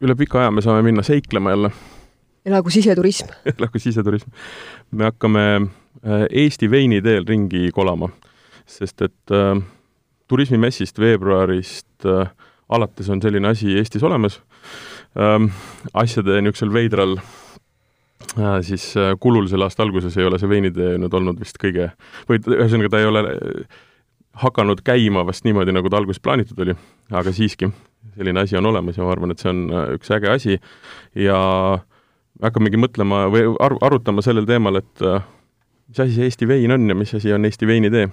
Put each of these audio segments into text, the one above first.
üle pika aja me saame minna seiklema jälle. elagu siseturism elagu siseturism. me hakkame äh, Eesti veiniteel ringi kolama, sest et äh, turismimessist veebruarist äh, alates on selline asi Eestis olemas ähm,. asjade niisugusel veidral äh, siis äh, kulul selle aasta alguses ei ole see veinitee nüüd olnud vist kõige, või ühesõnaga ta ei ole hakanud käima vast niimoodi, nagu ta alguses plaanitud oli, aga siiski, selline asi on olemas ja ma arvan, et see on äh, üks äge asi. Ja hakkamegi mõtlema või ar-, arutama sellel teemal, et äh, mis asi see Eesti vein on ja mis asi on Eesti veinitee.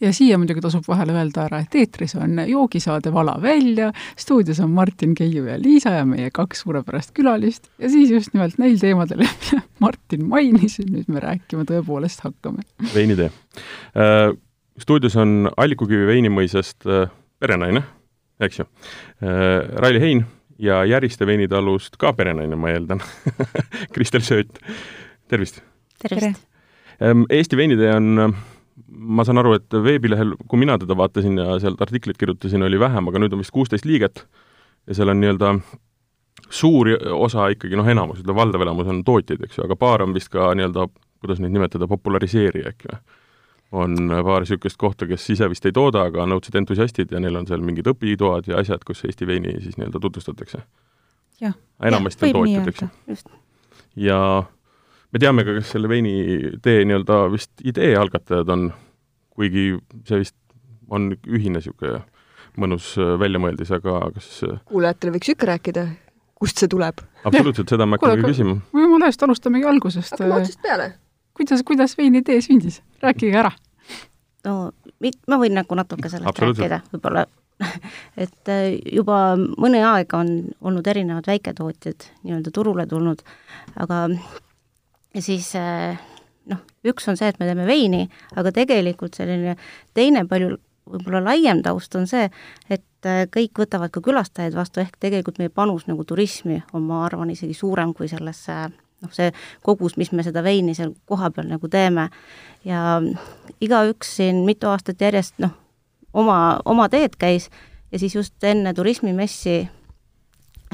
Ja siia muidugi tasub vahele öelda ära, et eetris on joogisaade Vala välja, stuudios on Martin Keiu ja Liisa ja meie kaks suurepärast külalist. Ja siis just nimelt neil teemadel, mida Martin mainis, nüüd me rääkima tõepoolest hakkame. veinitee. Äh, stuudios on Allikukivi veinimõisast äh, perenaine, eks ju äh,, Raili Hein ja Järiste veinitalust ka perenaine, ma eeldan Kristel Sööt, tervist! tervist! Ähm, Eesti veinitee on, ma saan aru, et veebilehel, kui mina teda vaatasin ja sealt artiklit kirjutasin, oli vähem, aga nüüd on vist kuusteist liiget ja seal on nii-öelda suur osa ikkagi, noh, enamus, ütleme valdav elamus on tootjaid, eks ju, aga paar on vist ka nii-öelda, kuidas neid nimetada, populariseerija äkki või? On paar niisugust kohta, kes ise vist ei tooda, aga on õudsed entusiastid ja neil on seal mingid õpitoad ja asjad, kus Eesti veini siis nii-öelda tutvustatakse. enamasti on tootjad, eks ju. ja me teame ka, kes selle veinitee nii-öelda vist idee algatajad on, kuigi see vist on ühine niisugune mõnus väljamõeldis, aga kas kuulajatele võiks ikka rääkida, kust see tuleb? absoluutselt, seda me hakkamegi küsima. jumala eest, alustamegi algusest. hakkame otsast peale kuidas, kuidas veinitee sündis, rääkige ära. no ma võin nagu natuke sellest rääkida, võib-olla. Et äh, juba mõni aeg on olnud erinevad väiketootjad nii-öelda turule tulnud, aga siis äh, noh, üks on see, et me teeme veini, aga tegelikult selline teine palju võib-olla laiem taust on see, et äh, kõik võtavad ka külastajaid vastu, ehk tegelikult meie panus nagu turismi on, ma arvan, isegi suurem kui sellesse noh, see kogus, mis me seda veini seal kohapeal nagu teeme ja igaüks siin mitu aastat järjest noh, oma, oma teed käis ja siis just enne turismimessi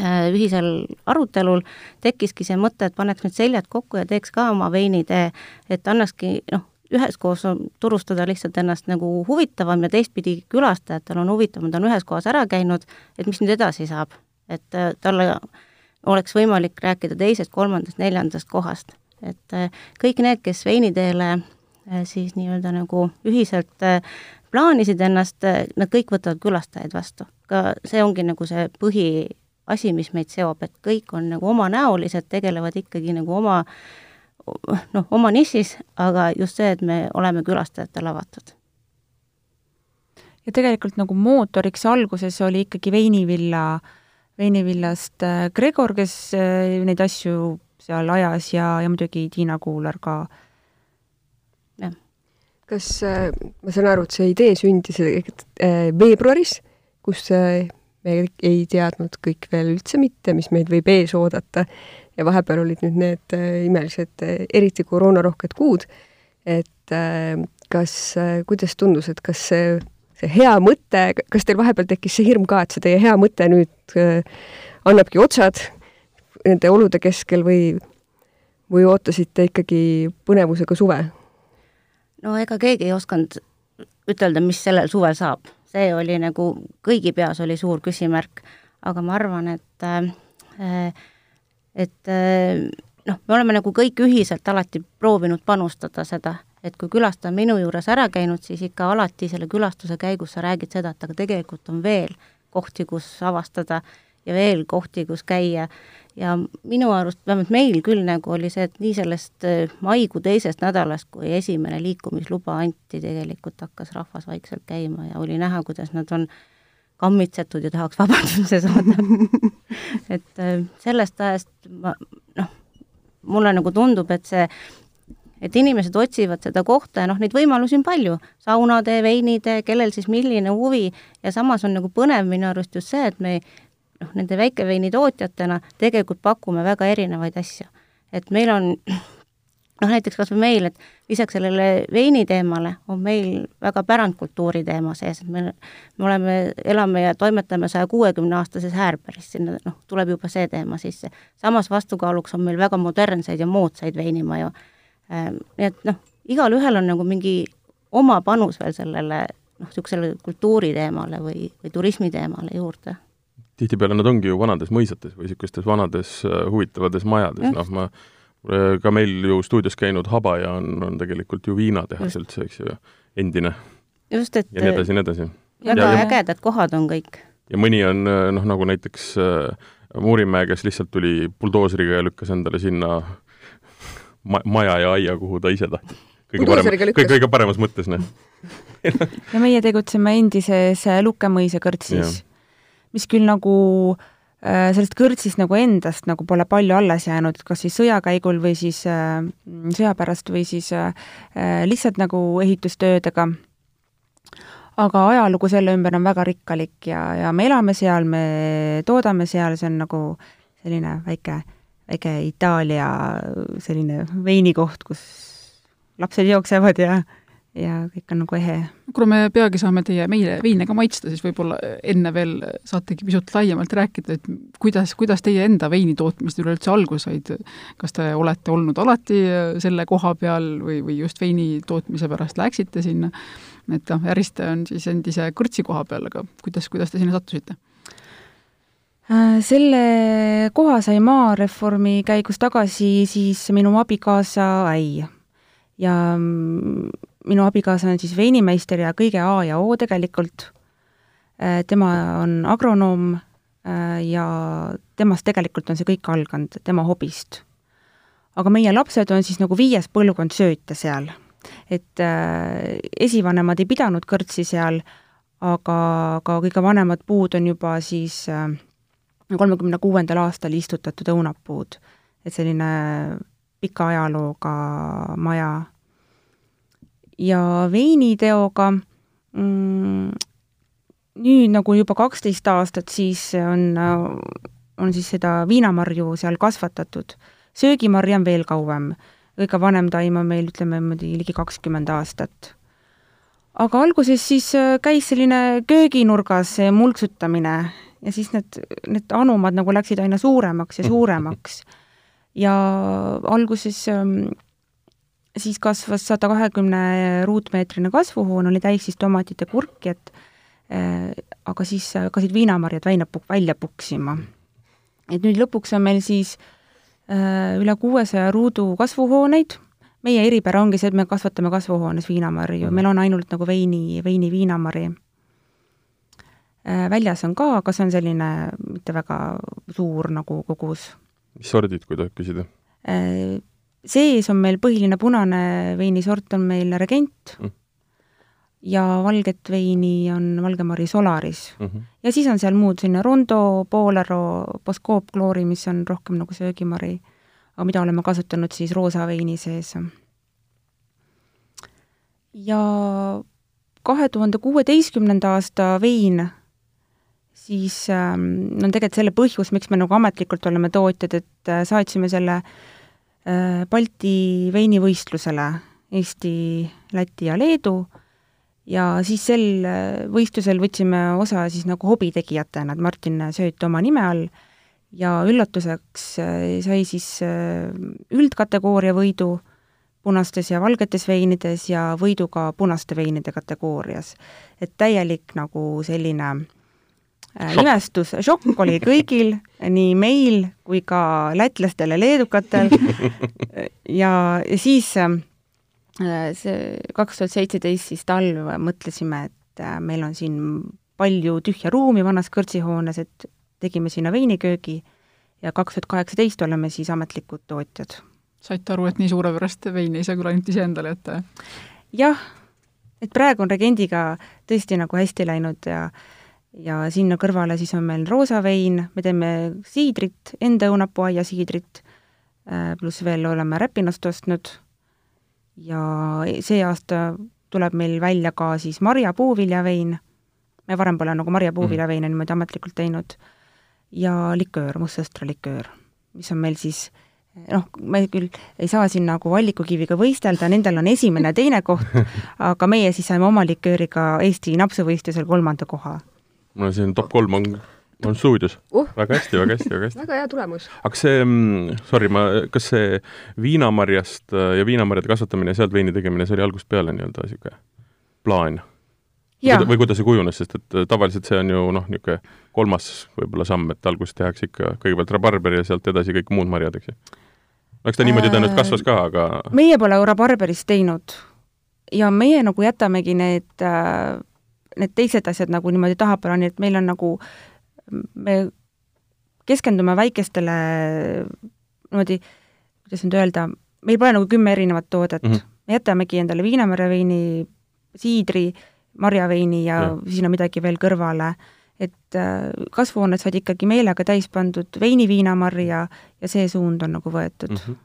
äh, ühisel arutelul tekkiski see mõte, et paneks nüüd seljad kokku ja teeks ka oma veinitee, et annakski noh, üheskoos turustada lihtsalt ennast nagu huvitavam ja teistpidi külastajatel on huvitavam, ta on ühes kohas ära käinud, et mis nüüd edasi saab. et äh, talle oleks võimalik rääkida teisest, kolmandast, neljandast kohast. et äh, kõik need, kes veiniteele äh, siis nii-öelda nagu ühiselt äh, plaanisid ennast, nad kõik võtavad külastajaid vastu. ka see ongi nagu see põhiasi, mis meid seob, et kõik on nagu omanäolised, tegelevad ikkagi nagu oma noh, oma nišis, aga just see, et me oleme külastajatele avatud ja tegelikult nagu mootoriks alguses oli ikkagi veinivilla äh, veinivillast äh, Gregor, kes äh, neid asju seal ajas ja, ja muidugi Tiina Kuular ka. jah. kas äh,, ma saan aru, et see idee sündis veebruaris, kus me ei teadnud kõik veel üldse mitte, mis meid võib ees oodata ja vahepeal olid nüüd need imelised, eriti koroonarohked kuud, et kas kuidas tundus, et kas see see hea mõte, kas teil vahepeal tekkis see hirm ka, et see teie hea mõte nüüd äh, annabki otsad nende olude keskel või, või ootasite ikkagi põnevusega suve? no ega keegi ei osanud ütelda, mis sellel suvel saab. see oli nagu, kõigi peas oli suur küsimärk, aga ma arvan, et äh, et äh, noh, me oleme nagu kõik ühiselt alati proovinud panustada seda et kui külastaja on minu juures ära käinud, siis ikka alati selle külastuse käigus sa räägid seda, et aga tegelikult on veel kohti, kus avastada ja veel kohti, kus käia. ja minu arust, vähemalt meil küll nagu oli see, et nii sellest äh, maikuu teisest nädalast, kui esimene liikumisluba anti, tegelikult hakkas rahvas vaikselt käima ja oli näha, kuidas nad on kammitsetud ja tahaks vabanduse saada et äh, sellest ajast ma noh, mulle nagu tundub, et see et inimesed otsivad seda kohta ja noh, neid võimalusi on palju, saunade, veinide, kellel siis milline huvi ja samas on nagu põnev minu arust just see, et me noh, nende väikeveinitootjatena tegelikult pakume väga erinevaid asju. et meil on noh, näiteks kas või meil, et lisaks sellele veini teemale on meil väga pärandkultuuri teema sees, et me, me oleme, elame ja toimetame saja kuuekümne aastases Häärberis, sinna noh, tuleb juba see teema sisse. samas vastukaaluks on meil väga modernseid ja moodsaid veinimaju. Ehm, nii et noh, igalühel on nagu mingi oma panus veel sellele noh, niisugusele kultuuri teemale või, või turismi teemale juurde tihtipeale nad ongi ju vanades mõisates või niisugustes vanades uh, huvitavates majades, noh ma Äh, ka meil ju stuudios käinud Habaja on, on tegelikult ju viinatehas üldse, eks ju, endine. just, et ja nii edasi nii edasi. väga ägedad kohad on kõik. ja mõni on äh, noh, nagu näiteks äh, Muurimäe, kes lihtsalt tuli buldooseriga ja lükkas endale sinna ma maja ja aia, kuhu ta ise tahtis. kõige parem, kõige, kõige paremas mõttes, noh ja meie tegutseme endises Lukemõisa kõrtsis, mis küll nagu äh, Äh, sellest kõrtsist nagu endast nagu pole palju alles jäänud, kas siis sõja käigul või siis äh, sõja pärast või siis äh, äh, lihtsalt nagu ehitustöödega. aga ajalugu selle ümber on väga rikkalik ja, ja me elame seal, me toodame seal, see on nagu selline väike, väike Itaalia selline veinikoht, kus lapsed jooksevad ja ja kõik on nagu ehe. kuna me peagi saame teie meile veine ka maitsta, siis võib-olla enne veel saategi pisut laiemalt rääkida, et kuidas, kuidas teie enda veini tootmist üleüldse alguse said, kas te olete olnud alati selle koha peal või, või just veini tootmise pärast läksite sinna, et noh, Järiste on siis endise kõrtsi koha peal, aga kuidas, kuidas te sinna sattusite? Äh, selle koha sai maareformi käigus tagasi siis minu abikaasa äi ja mm, minu abikaasa on siis veinimeister ja kõige A ja O tegelikult. Äh, tema on agronoom äh, ja temast tegelikult on see kõik alganud, tema hobist. aga meie lapsed on siis nagu viies põlvkond sööta seal. et äh, esivanemad ei pidanud kõrtsi seal, aga ka kõige vanemad puud on juba siis kolmekümne kuuendal aastal istutatud õunapuud. et selline pika ajalooga maja ja veiniteoga mm, nüüd nagu juba kaksteist aastat, siis on, on siis seda viinamarju seal kasvatatud. söögimarja on veel kauem, kõige vanem taim on meil, ütleme niimoodi ligi kakskümmend aastat. aga alguses siis käis selline kööginurgas mulksutamine ja siis need, need anumad nagu läksid aina suuremaks ja suuremaks. ja alguses ähm, siis kasvas sada kahekümne ruutmeetrine kasvuhoon, oli täis siis tomatite kurki, et äh, aga siis hakkasid viinamarjad puk-, välja puksima. et nüüd lõpuks on meil siis äh, üle kuuesaja ruudu kasvuhooneid, meie eripära ongi see, et me kasvatame kasvuhoones viinamarju, meil on ainult nagu veini, veini viinamari. Väljas on ka, aga see on selline mitte väga suur nagu kogus. mis sordid, kui tohib küsida äh,? sees on meil põhiline punane veinisort on meil Regent mm. ja valget veini on Valgemari Solaris mm. -hmm. ja siis on seal muud selline Rondo, Bolero, Boskoop, Glory, mis on rohkem nagu söögimari, aga mida oleme kasutanud siis roosa veini sees. ja kahe tuhande kuueteistkümnenda aasta vein siis ähm, on tegelikult selle põhjus, miks me nagu ametlikult oleme tootjad, et äh, saatsime selle äh, Balti veinivõistlusele Eesti, Läti ja Leedu ja siis sel äh, võistlusel võtsime osa siis nagu hobitegijatena, et Martin Sööt oma nime all ja üllatuseks sai siis üldkategooria võidu punastes ja valgetes veinides ja võidu ka punaste veinide kategoorias. et täielik nagu selline Äh, imestus, šokk oli kõigil, nii meil kui ka lätlastel ja leedukatel ja, ja siis äh, see kaks tuhat seitseteist siis talv mõtlesime, et äh, meil on siin palju tühja ruumi vanas kõrtsihoones, et tegime sinna veiniköögi ja kaks tuhat kaheksateist oleme siis ametlikud tootjad. saite aru, et nii suurepärast veini ei saa küll ainult iseendale jätta? jah, et praegu on Regendiga tõesti nagu hästi läinud ja ja sinna kõrvale siis on meil roosavein, me teeme siidrit, enda õunapuuaia siidrit, äh, pluss veel oleme Räpinast ostnud ja see aasta tuleb meil välja ka siis marja puuviljavein, me varem pole nagu marja puuviljaveine mm. niimoodi ametlikult teinud, ja liköör, mustsõstra liköör, mis on meil siis noh, me küll ei saa siin nagu Allikukiviga võistelda, nendel on esimene, teine koht, aga meie siis saime oma likööriga Eesti napsuvõistlusel kolmanda koha. No siin top kolm on, on stuudios uh.. väga hästi, väga hästi, väga hästi. väga hea tulemus. aga see, mm, sorry, ma, kas see viinamarjast äh, ja viinamarjade kasvatamine ja sealt veini tegemine, see oli algusest peale nii-öelda niisugune plaan? või kuidas see kujunes, sest et äh, tavaliselt see on ju noh, niisugune kolmas võib-olla samm, et alguses tehakse ikka kõigepealt rabarber ja sealt edasi kõik muud marjad, eks ju? eks ta niimoodi tõenäoliselt kasvas ka, aga meie pole rabarberist teinud ja meie nagu jätamegi need, äh, need teised asjad nagu niimoodi tahapoole, nii et meil on nagu, me keskendume väikestele niimoodi, kuidas nüüd öelda, meil pole nagu kümme erinevat toodet mm, -hmm. me jätamegi endale viinamarja veini, siidri, marjaveini ja, ja sinna midagi veel kõrvale. et äh, kasvuhooned said ikkagi meelega täis pandud veini-viinamarja ja see suund on nagu võetud mm. -hmm.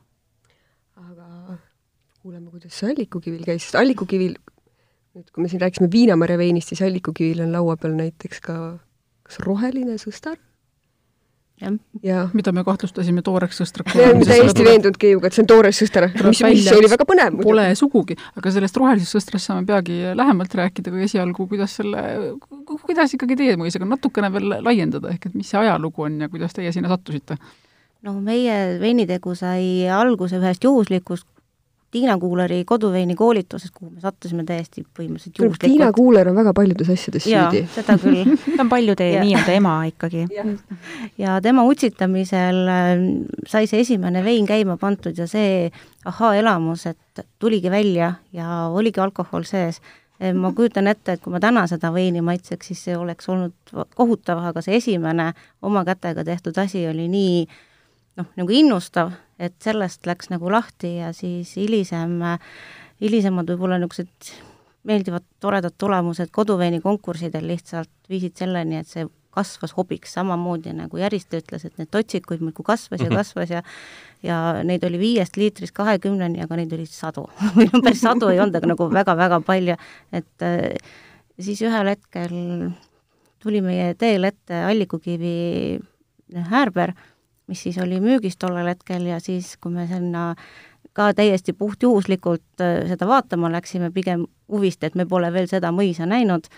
aga kuuleme, kuidas see allikukivil käis, sest allikukivil, nüüd kui me siin rääkisime viinamarja veinist, siis allikukivil on laua peal näiteks ka kas roheline sõstar mida me kahtlustasime tooreks sõstraks. me oleme täiesti veendunud Keiuga, et see on toores sõster, mis, mis oli väga põnev. Pole sugugi, aga sellest rohelisest sõstrast saame peagi lähemalt rääkida, kui esialgu, kuidas selle, kuidas ikkagi teie mõisaga natukene veel laiendada, ehk et mis see ajalugu on ja kuidas teie sinna sattusite? no meie veinitegu sai alguse ühest juhuslikust Tiina Kuuleri koduveini koolitusest, kuhu me sattusime täiesti põhimõtteliselt juhuslikult. Tiina Kuuler on väga paljudes asjades süüdi. seda küll ta on paljude nii-öelda ema ikkagi. ja tema utsitamisel äh, sai see esimene vein käima pandud ja see ahaa-elamus, et tuligi välja ja oligi alkohol sees äh, ma kujutan ette, et kui ma täna seda veini maitseks, siis see oleks olnud kohutav, aga see esimene oma kätega tehtud asi oli nii noh, nagu innustav et sellest läks nagu lahti ja siis hilisem, hilisemad võib-olla niisugused meeldivad toredad tulemused koduveini konkurssidel lihtsalt viisid selleni, et see kasvas hobiks, samamoodi nagu Järiste ütles, et need totsikuid muudkui kasvas ja mhm. kasvas ja ja neid oli viiest liitrist kahekümneni, aga neid oli sadu või no päris sadu ei olnud, aga nagu väga-väga palju, et äh, siis ühel hetkel tuli meie teele ette allikukivi häärber mis siis oli müügis tollel hetkel ja siis, kui me sinna ka täiesti puhtjuhuslikult äh, seda vaatama läksime, pigem huvist, et me pole veel seda mõisa näinud,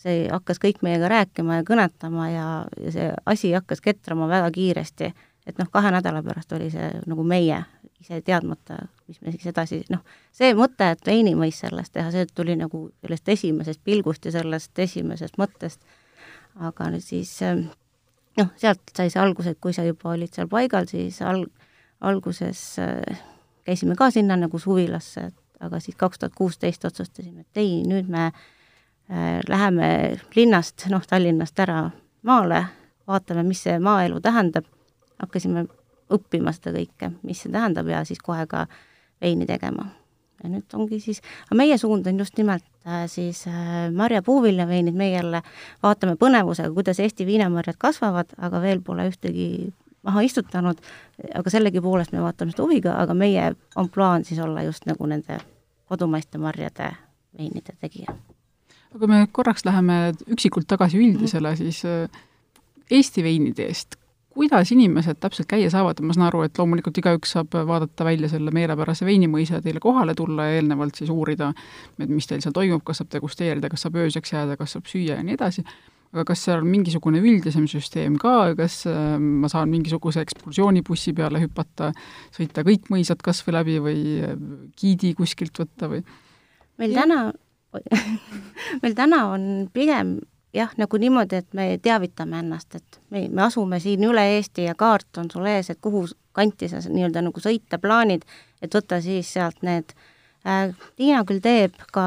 see hakkas kõik meiega rääkima ja kõnetama ja, ja see asi hakkas ketrama väga kiiresti. et noh, kahe nädala pärast oli see nagu meie, ise teadmata, mis me siis edasi, noh, see mõte, et veini võis sellest teha, see tuli nagu sellest esimesest pilgust ja sellest esimesest mõttest, aga nüüd siis äh, noh, sealt sai see alguse, et kui sa juba olid seal paigal, siis al-, alguses äh, käisime ka sinna nagu suvilasse, aga siis kaks tuhat kuusteist otsustasime, et ei, nüüd me äh, läheme linnast, noh, Tallinnast ära maale, vaatame, mis see maaelu tähendab, hakkasime õppima seda kõike, mis see tähendab ja siis kohe ka veini tegema. Ja nüüd ongi siis, aga meie suund on just nimelt siis äh, marja puuviljaveinid, meie jälle vaatame põnevusega, kuidas Eesti viinamarjad kasvavad, aga veel pole ühtegi maha istutanud, aga sellegipoolest me vaatame seda huviga, aga meie on plaan siis olla just nagu nende kodumaiste marjade veinide tegija. aga me korraks läheme üksikult tagasi üldisele, siis äh, Eesti veinide eest, kuidas inimesed täpselt käia saavad, ma saan aru, et loomulikult igaüks saab vaadata välja selle meelepärase veinimõisa ja teile kohale tulla ja eelnevalt siis uurida, et mis teil seal toimub, kas saab degusteerida, kas saab ööseks jääda, kas saab süüa ja nii edasi, aga kas seal on mingisugune üldisem süsteem ka, kas äh, ma saan mingisuguse ekskursioonibussi peale hüpata, sõita kõik mõisad kas või läbi või äh, giidi kuskilt võtta või? meil täna meil täna on pigem jah, nagu niimoodi, et me teavitame ennast, et me, me asume siin üle Eesti ja kaart on sul ees, et kuhu kanti sa nii-öelda nagu sõita plaanid, et võtta siis sealt need äh,, Tiina küll teeb ka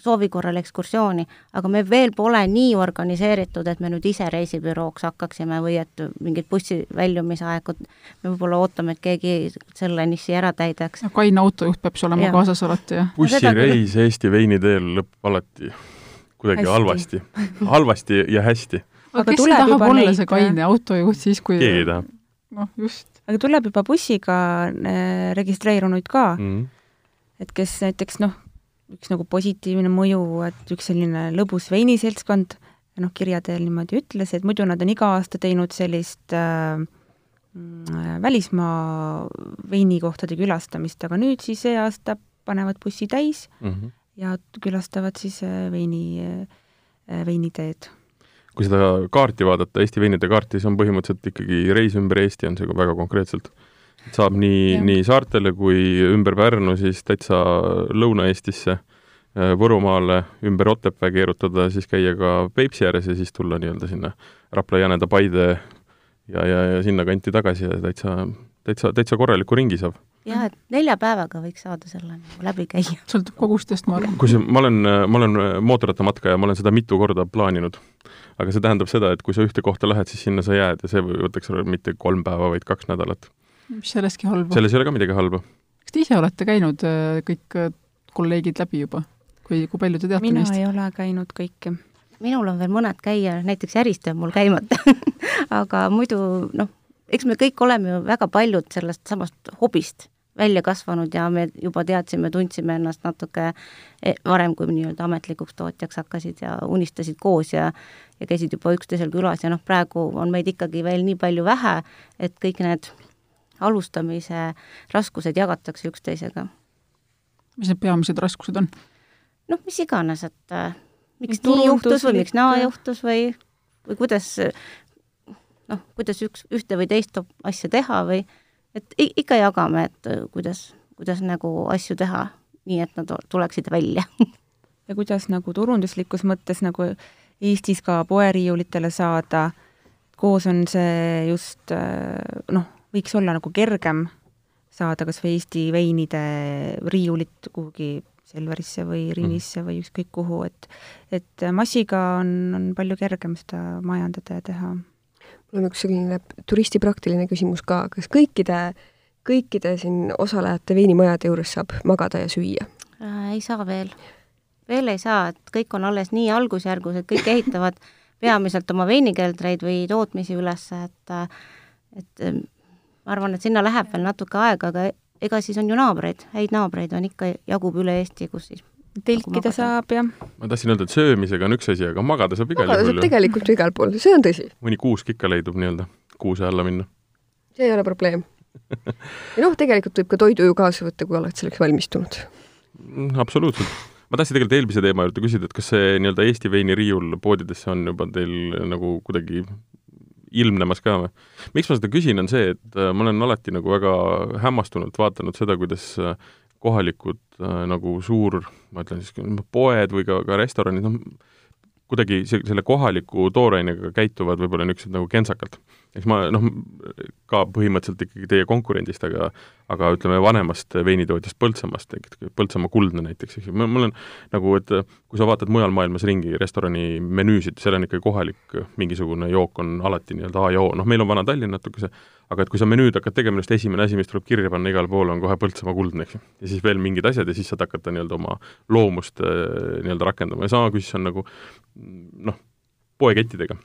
soovi korral ekskursiooni, aga me veel pole nii organiseeritud, et me nüüd ise reisibürooks hakkaksime või et mingid bussi väljumisaegud, me võib-olla ootame, et keegi selle niši ära täidaks. kaine autojuht peab sul olema kaasas alati, jah? bussireis Eesti veiniteel lõpeb alati kuidagi hästi. halvasti halvasti ja hästi. aga kes ei taha olla neid... see kaine autojuht siis, kui keegi ei taha. noh, just. aga tuleb juba bussiga äh, registreerunuid ka mm, -hmm. et kes näiteks noh, üks nagu positiivne mõju, et üks selline lõbus veiniseltskond, noh, kirja teel niimoodi ütles, et muidu nad on iga aasta teinud sellist äh, mm, välismaa veinikohtade külastamist, aga nüüd siis see aasta panevad bussi täis mm -hmm. Ja külastavad siis veini, veiniteed kui seda kaarti vaadata, Eesti veinide kaarti, siis on põhimõtteliselt ikkagi reis ümber Eesti on see väga konkreetselt. saab nii, nii saartele kui ümber Pärnu, siis täitsa Lõuna-Eestisse Äh, Võrumaale ümber Otepää keerutada, siis käia ka Peipsi ääres ja siis tulla nii-öelda sinna Rapla, Jäneda, Paide ja, ja, ja sinnakanti tagasi ja täitsa, täitsa, täitsa korraliku ringi saab. Jah, et nelja päevaga võiks saada selle nagu läbi käia. sõltub kogustest, ma arvan. kui see, ma olen, ma olen mootorrattamatkaja, ma olen seda mitu korda plaaninud. aga see tähendab seda, et kui sa ühte kohta lähed, siis sinna sa jääd ja see võtaks mitte kolm päeva, vaid kaks nädalat. mis selleski halba? selles ei ole ka midagi halba. kas te ise olete käinud äh, kõik äh, kolleegid läbi juba? või kui palju te teate mina neist? mina ei ole käinud kõiki. minul on veel mõned käia, näiteks Järiste on mul käimata aga muidu noh, eks me kõik oleme ju väga paljud sellest samast hobist välja kasvanud ja me juba teadsime, tundsime ennast natuke e, varem, kui nii-öelda ametlikuks tootjaks hakkasid ja unistasid koos ja ja käisid juba üksteisel külas ja noh, praegu on meid ikkagi veel nii palju vähe, et kõik need alustamise raskused jagatakse üksteisega. mis need peamised raskused on? noh, mis iganes, et äh, miks nii juhtus või miks naa juhtus või, või kuidas noh, kuidas üks, ühte või teist asja teha või et ikka jagame, et äh, kuidas, kuidas nagu asju teha, nii et nad tuleksid välja ja kuidas nagu turunduslikus mõttes nagu Eestis ka poeriiulitele saada, koos on see just äh, noh, võiks olla nagu kergem saada kas või Eesti veinide riiulit kuhugi Selverisse või mhm. Rinisse või ükskõik kuhu, et et massiga on, on palju kergem seda majandada ja teha. Mul on üks selline turisti praktiline küsimus ka, kas kõikide, kõikide siin osalejate veinimajade juures saab magada ja süüa äh,? ei saa veel. veel ei saa, et kõik on alles nii algusjärgus, et kõik ehitavad peamiselt oma veinikeldreid või tootmisi üles, et et ma arvan, et sinna läheb veel natuke aega, aga ega siis on ju naabreid, häid naabreid on ikka, jagub üle Eesti, kus siis telkida saab ja ma tahtsin öelda, et söömisega on üks asi, aga magada saab igal juhul. magada saab tegelikult ju igal pool, see on tõsi. mõni kuusk ikka leidub nii-öelda kuuse alla minna. see ei ole probleem ja noh, tegelikult võib ka toidu ju kaasa võtta, kui oled selleks valmistunud mm,. absoluutselt. ma tahtsin tegelikult eelmise teema juurde küsida, et kas see nii-öelda Eesti veini riiul poodidesse on juba teil nagu kuidagi ilmnemas ka või? miks ma seda küsin, on see, et äh, ma olen alati nagu väga hämmastunult vaadanud seda, kuidas äh, kohalikud äh, nagu suur, ma ütlen siis, poed või ka, ka restoranid, noh, kuidagi selle kohaliku toorainega käituvad võib-olla niisugused nagu kentsakalt. Eks ma noh, ka põhimõtteliselt ikkagi teie konkurendist, aga aga ütleme, vanemast veinitootjast Põltsamaast, Põltsamaa Kuldne näiteks, eks ju, mul on nagu, et kui sa vaatad mujal maailmas ringi restorani menüüsid, seal on ikkagi kohalik mingisugune jook on alati nii-öelda A ja O, noh, meil on Vana-Tallinn natukese, aga et kui sa menüüd hakkad tegema, just esimene asi, mis tuleb kirja panna igale poole, on kohe Põltsamaa kuldne, eks ju. ja siis veel mingid asjad ja siis saad hakata nii-öelda oma loomust äh, nii-öelda rakendama ja sama küsis on nagu noh, poekettidega.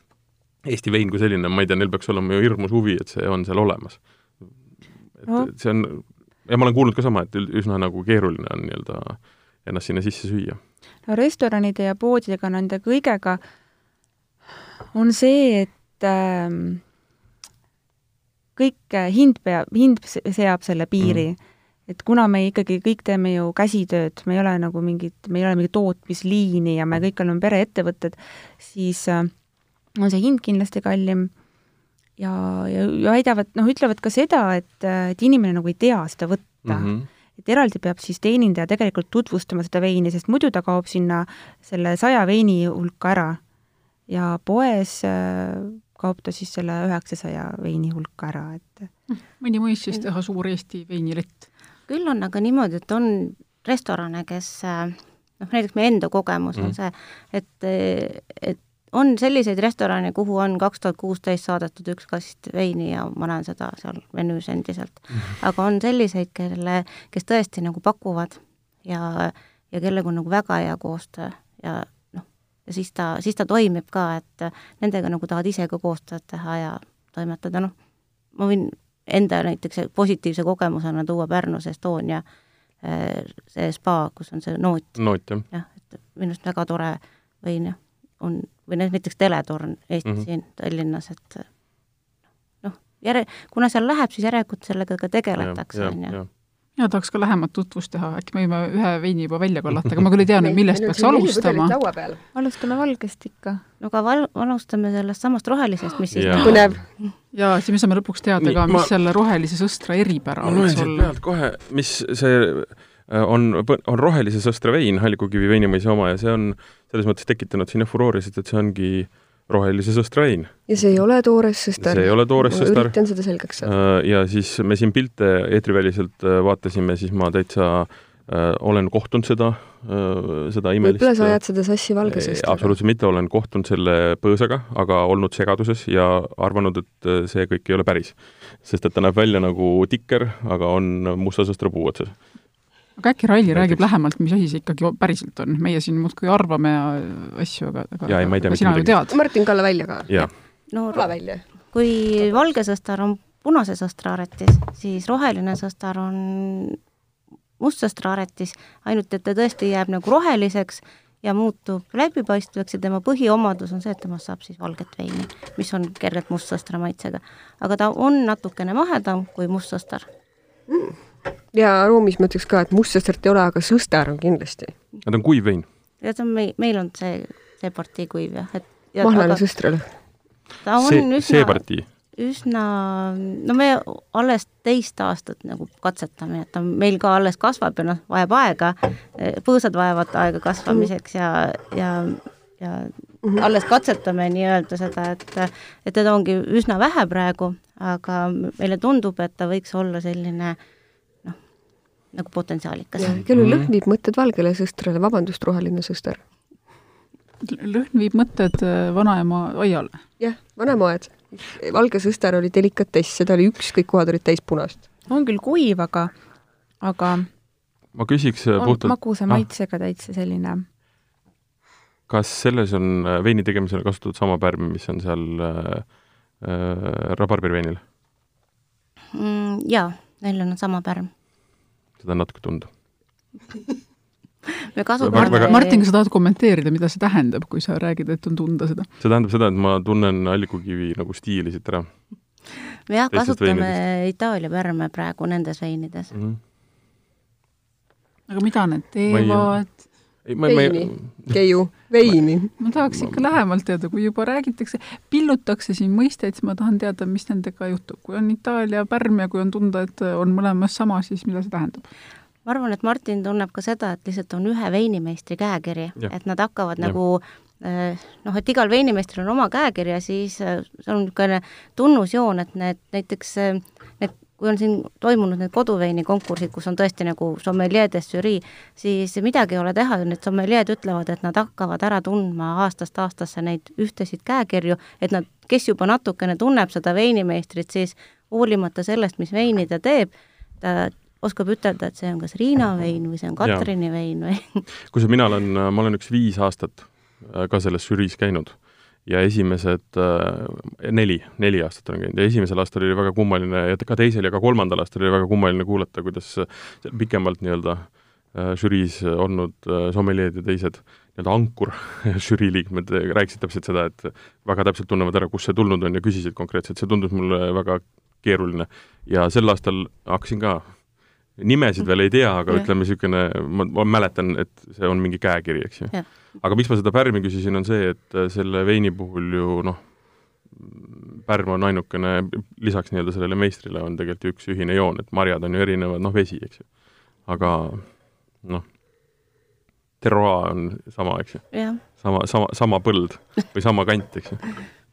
Eesti vein kui selline, ma ei tea, neil peaks olema ju hirmus huvi, et see on seal olemas. et no. see on, ja ma olen kuulnud ka sama, et üsna nagu keeruline on nii-öelda ennast sinna sisse süüa. no restoranide ja poodidega, nende kõigega on see, et äh, kõik, hind peab, hind seab selle piiri mm. et kuna me ikkagi kõik teeme ju käsitööd, me ei ole nagu mingid, me ei ole mingi tootmisliini ja me kõik oleme pereettevõtted, siis äh, on see hind kindlasti kallim ja, ja, väidavad, noh, ütlevad ka seda, et, äh, et inimene nagu ei tea seda võtta mm. -hmm et eraldi peab siis teenindaja tegelikult tutvustama seda veini, sest muidu ta kaob sinna selle saja veini hulka ära. ja poes kaob ta siis selle üheksasaja veini hulka ära, et hm, mõni võis siis teha suur Eesti veinilett? küll on aga niimoodi, et on restorane, kes noh, näiteks meie enda kogemus mm. on see, et, et on selliseid restorane, kuhu on kaks tuhat kuusteist saadetud üks kast veini ja ma näen seda seal menüüs endiselt aga on selliseid, kelle, kes tõesti nagu pakuvad ja, ja kellega on nagu väga hea koostöö ja ja siis ta, siis ta toimib ka, et nendega nagu tahad ise ka koostööd teha ja toimetada, noh, ma võin enda näiteks positiivse kogemusena tuua Pärnus Estonia eh, see spa, kus on see noot. noot, jah. jah, et minu arust väga tore võin on, või näiteks Teletorn Eestis mm -hmm. siin Tallinnas, et noh, järe, kuna seal läheb, siis järelikult sellega ka tegeletakse, on ju ja tahaks ka lähemat tutvust teha, äkki me võime ühe veini juba välja kallata, aga ma küll ei tea nüüd, millest peaks alustama. alustame valgest ikka. no aga val-, alustame sellest samast rohelisest, mis siis põnev. ja siis me saame lõpuks teada Nii, ka, mis ma... selle rohelise sõstra eripära ma loen siit pealt kohe, mis see on, on rohelise sõstra vein, Hallikukivi veinimõisa oma ja see on selles mõttes tekitanud sinna furoori, sest et see ongi äh, rohelise sõstrain. ja see ei ole toores sõstar? see ei ole toores sõstar. üritan seda selgeks saada. Äh, ja siis me siin pilte eetriväliselt äh, vaatasime, siis ma täitsa äh, olen kohtunud seda äh,, seda imelist võib-olla sa ajad seda sassi valge sõstraga? absoluutselt mitte, olen kohtunud selle põõsaga, aga olnud segaduses ja arvanud, et see kõik ei ole päris. sest et ta näeb välja nagu tikker, aga on musta sõstra puu otsas aga äkki Raili räägib lähemalt, mis asi see ikkagi päriselt on, meie siin muudkui arvame ja asju, aga, aga, ja, ei, aga sina ju tead. Martin, kalla välja ka. no kalla välja. kui valge sõstar on punase sõstra aretis, siis roheline sõstar on mustsõstra aretis, ainult et ta tõesti jääb nagu roheliseks ja muutub läbipaistvaks ja tema põhiomadus on see, et temast saab siis valget veini, mis on kergelt mustsõstra maitsega. aga ta on natukene mahedam kui mustsõstar mm ja ruumis ma ütleks ka, et mustsõstrat ei ole, aga sõster on kindlasti. ta on kuiv vein? ja ta on meil, meil on see, see partii kuiv jah, et mahlane sõstrale. ta on see, üsna see partii? üsna, no me alles teist aastat nagu katsetame, et ta meil ka alles kasvab ja noh, vajab aega, põõsad vajavad aega kasvamiseks ja, ja, ja mhm. alles katsetame nii-öelda seda, et, et teda ongi üsna vähe praegu, aga meile tundub, et ta võiks olla selline äh, nagu potentsiaalikas. kellel lõhn viib mõtted valgele sõstrale, vabandust, roheline sõster? lõhn viib mõtted äh, vanaema aiale. jah, vanaema aed. valge sõster oli delikatess, seda oli üks, kõik kohad olid täis punast. on küll kuiv, aga, aga ma küsiks äh, puhtalt magusa ah. maitsega täitsa selline kas selles on äh, veini tegemisel kasutatud sama pärm, mis on seal äh, äh, rabarberiveinil mm,? Jaa, neil on sama pärm seda on natuke tunda me kasutame väga... Martin, kas sa tahad kommenteerida, mida see tähendab, kui sa räägid, et on tunda seda? see tähendab seda, et ma tunnen allikukivi nagu stiili siit ära. me jah, kasutame. Itaalia pärme praegu nendes veinides mm. -hmm. aga mida need teevad? Veini ma... Keiu, veini. ma tahaks ikka lähemalt teada, kui juba räägitakse, pillutakse siin mõisteid, siis ma tahan teada, mis nendega juhtub. kui on Itaalia pärm ja kui on tunda, et on mõlemas sama, siis mida see tähendab? ma arvan, et Martin tunneb ka seda, et lihtsalt on ühe veinimeistri käekiri, et nad hakkavad ja. nagu eh, noh, et igal veinimeistril on oma käekiri ja siis eh, see on niisugune tunnusjoon, et need näiteks eh, kui on siin toimunud need koduveini konkursid, kus on tõesti nagu sommeljeedes žürii, siis midagi ei ole teha, need sommeljeed ütlevad, et nad hakkavad ära tundma aastast aastasse neid ühtesid käekirju, et nad, kes juba natukene tunneb seda veinimeistrit, siis hoolimata sellest, mis veini ta teeb, ta oskab ütelda, et see on kas Riina vein või see on Katrini ja. vein või kusjuures mina olen, ma olen üks viis aastat ka selles žüriis käinud ja esimesed äh, neli, neli aastat olen käinud ja esimesel aastal oli väga kummaline ja ka teisel ja ka kolmandal aastal oli väga kummaline kuulata, kuidas pikemalt nii-öelda äh, žüriis olnud äh, sommeljeed ja teised nii-öelda ankur žürii liikmed rääkisid täpselt seda, et väga täpselt tunnevad ära, kust see tulnud on ja küsisid konkreetselt, see tundus mulle väga keeruline. ja sel aastal hakkasin ka nimesid veel ei tea, aga ja. ütleme niisugune, ma, mäletan, et see on mingi käekiri, eks ju. Aga miks ma seda pärmi küsisin, on see, et äh, selle veini puhul ju noh, pärm on ainukene, lisaks nii-öelda sellele meistrile on tegelikult ju üks ühine joon, et marjad on ju erinevad, noh, vesi, eks ju. aga noh, terroir on sama, eks ju. sama, sama, sama põld või sama kant, eks ju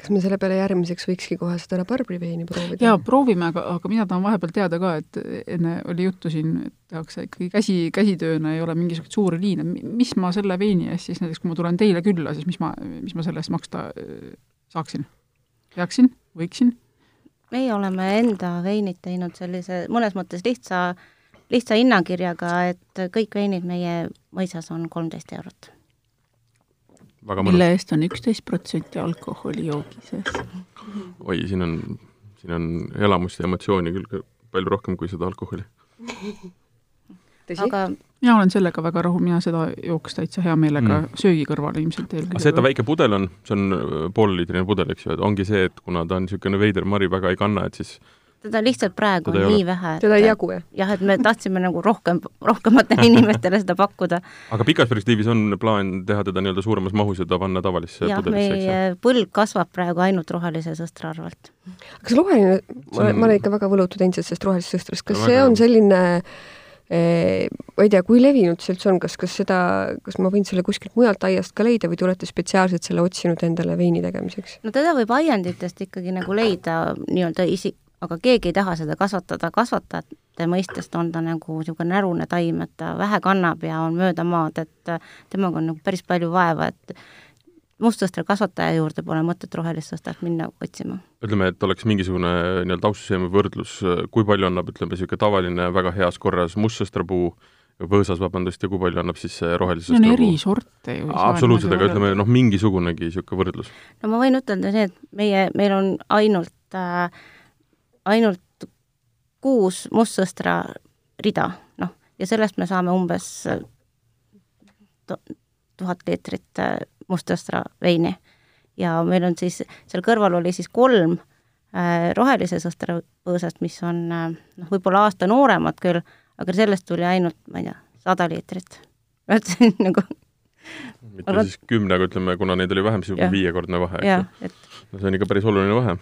kas me selle peale järgmiseks võikski kohe seda rabarbriveini proovida? jaa, proovime, aga, aga mina tahan vahepeal teada ka, et enne oli juttu siin, et tehakse ikkagi käsi, käsitööna, ei ole mingisuguseid suuri liine, mis ma selle veini eest siis näiteks, kui ma tulen teile külla, siis mis ma, mis ma selle eest maksta äh, saaksin? peaksin, võiksin? meie oleme enda veinid teinud sellise mõnes mõttes lihtsa, lihtsa hinnakirjaga, et kõik veinid meie mõisas on kolmteist eurot mille eest on üksteist protsenti alkoholi joogi sees. oi, siin on, siin on elamust ja emotsiooni küll palju rohkem kui seda alkoholi. aga mina olen sellega väga rahul, mina seda jooks täitsa hea meelega mm. söögi kõrvale ilmselt eelkõige. see, et ta väike pudel on, see on äh, pooleliitrine pudel, eks ju, et ongi see, et kuna ta on niisugune veider mari, väga ei kanna, et siis teda lihtsalt praegu teda on nii vähe. teda ei jagu, jah? jah, et me tahtsime nagu rohkem, rohkematele inimestele seda pakkuda. aga pikas perspektiivis on plaan teha teda nii-öelda suuremas mahus ja ta panna tavalisse jah, meie põld kasvab praegu ainult rohelise sõstra arvelt. kas roheline, ma, ma olen ikka väga võlutud endiselt sellest rohelisest sõstrast, kas see on selline eh, ma ei tea, kui levinud see üldse on, kas, kas seda, kas ma võin selle kuskilt mujalt aiast ka leida või te olete spetsiaalselt selle otsinud endale veini tegemiseks? no teda võib aianditest ikkagi nagu leida nii-öelda isik, aga keegi ei taha seda kasvatada, kasvatajate mõistest on ta nagu niisugune närune taim, et ta vähe kannab ja on mööda maad, et temaga on nagu päris palju vaeva, et mustsõstra kasvataja juurde pole mõtet rohelist sõstrat minna otsima. ütleme, et oleks mingisugune nii-öelda austusjääme võrdlus, kui palju annab, ütleme, niisugune tavaline väga heas korras mustsõstrapuu võõsas, vabandust, ja kui palju annab siis rohelisest no on eri sorte ju. absoluutselt, aga ütleme noh, mingisugunegi niisugune võrdlus. no ma võin ütelda nii, et meie, meil on ainult äh, ainult kuus mustsõstra rida, noh, ja sellest me saame umbes tuhat liitrit äh, mustsõstra veini. ja meil on siis, seal kõrval oli siis kolm äh, rohelise sõstra põõsast, mis on äh, noh, võib-olla aasta nooremad küll, aga sellest tuli ainult, ma ei tea, sada liitrit. et see on nagu mitte aga... siis kümne, aga ütleme, kuna neid oli vähem, siis juba viiekordne vahe, eks ju. no see on ikka päris oluline vahe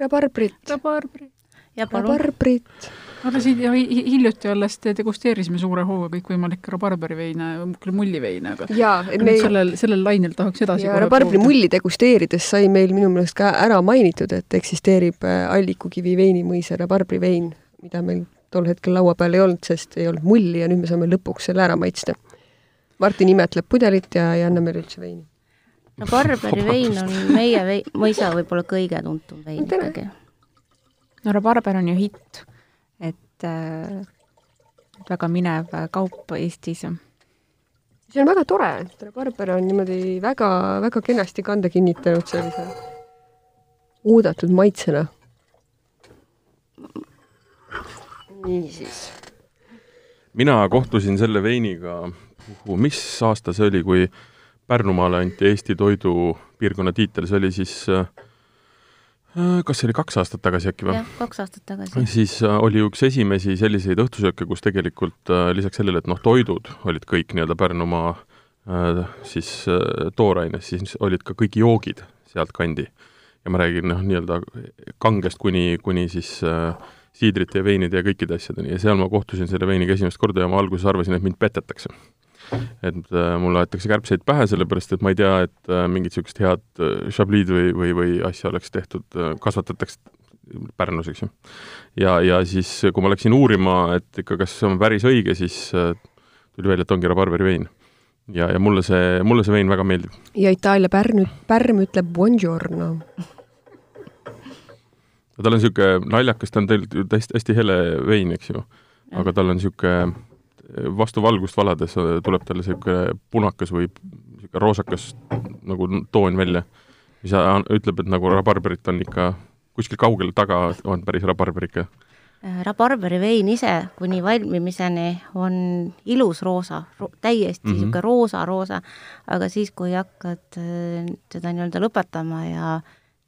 rabarbrit. rabarbrit. rabarbrit. aga siin hiljuti alles degusteerisime suure hooga kõikvõimalikke rabarberiveine, küll mulliveine, aga jaa, me sellel, sellel lainel tahaks edasi ja rabarbri mulli degusteerides sai meil minu meelest ka ära mainitud, et eksisteerib äh, Allikukivi veinimõisa rabarbrivein, mida meil tol hetkel laua peal ei olnud, sest ei olnud mulli ja nüüd me saame lõpuks selle ära maitsta. Martin imetleb pudelit ja ei anna meile üldse veini no Barberi vein on meie vei-, mõisa võib-olla kõige tuntum vein ikkagi. no rabarber on ju hitt, et äh, väga minev kaup Eestis. see on väga tore, et rabarber on niimoodi väga, väga kenasti kanda kinnitanud sellise oodatud maitsena. niisiis. mina kohtusin selle veiniga, mis aasta see oli, kui Pärnumaale anti Eesti toidupiirkonna tiitel, see oli siis äh, kas see oli kaks aastat tagasi äkki või? jah, kaks aastat tagasi. siis äh, oli üks esimesi selliseid õhtusööke, kus tegelikult äh, lisaks sellele, et noh, toidud olid kõik nii-öelda Pärnumaa siis tooraines, siis olid ka kõik joogid sealtkandi. ja ma räägin noh, nii-öelda kangest kuni, kuni siis äh, siidrite ja veinide ja kõikide asjadeni ja seal ma kohtusin selle veiniga esimest korda ja ma alguses arvasin, et mind petetakse et äh, mulle aetakse kärbseid pähe, sellepärast et ma ei tea, et äh, mingit niisugust head äh, šabliid või, või, või asja oleks tehtud, kasvatatakse Pärnus, eks ju. ja, ja siis, kui ma läksin uurima, et ikka, kas see on päris õige, siis tuli välja, et ongi rabarberi vein. ja, ja mulle see, mulle see vein väga meeldib. ja Itaalia pärn, pärm ütleb buongiorno. tal on niisugune naljakas, ta on tegelikult hästi, hästi hele vein, eks ju. aga tal on niisugune vastu valgust valades äh, tuleb talle niisugune punakas või niisugune roosakas nagu toon välja, mis ütleb, et nagu rabarberit on ikka kuskil kaugel taga on päris rabarber ikka. Äh, rabarberi vein ise kuni valmimiseni on ilus roosa ro, täiesti niisugune mm -hmm. roosa-roosa, aga siis, kui hakkad äh, teda nii-öelda lõpetama ja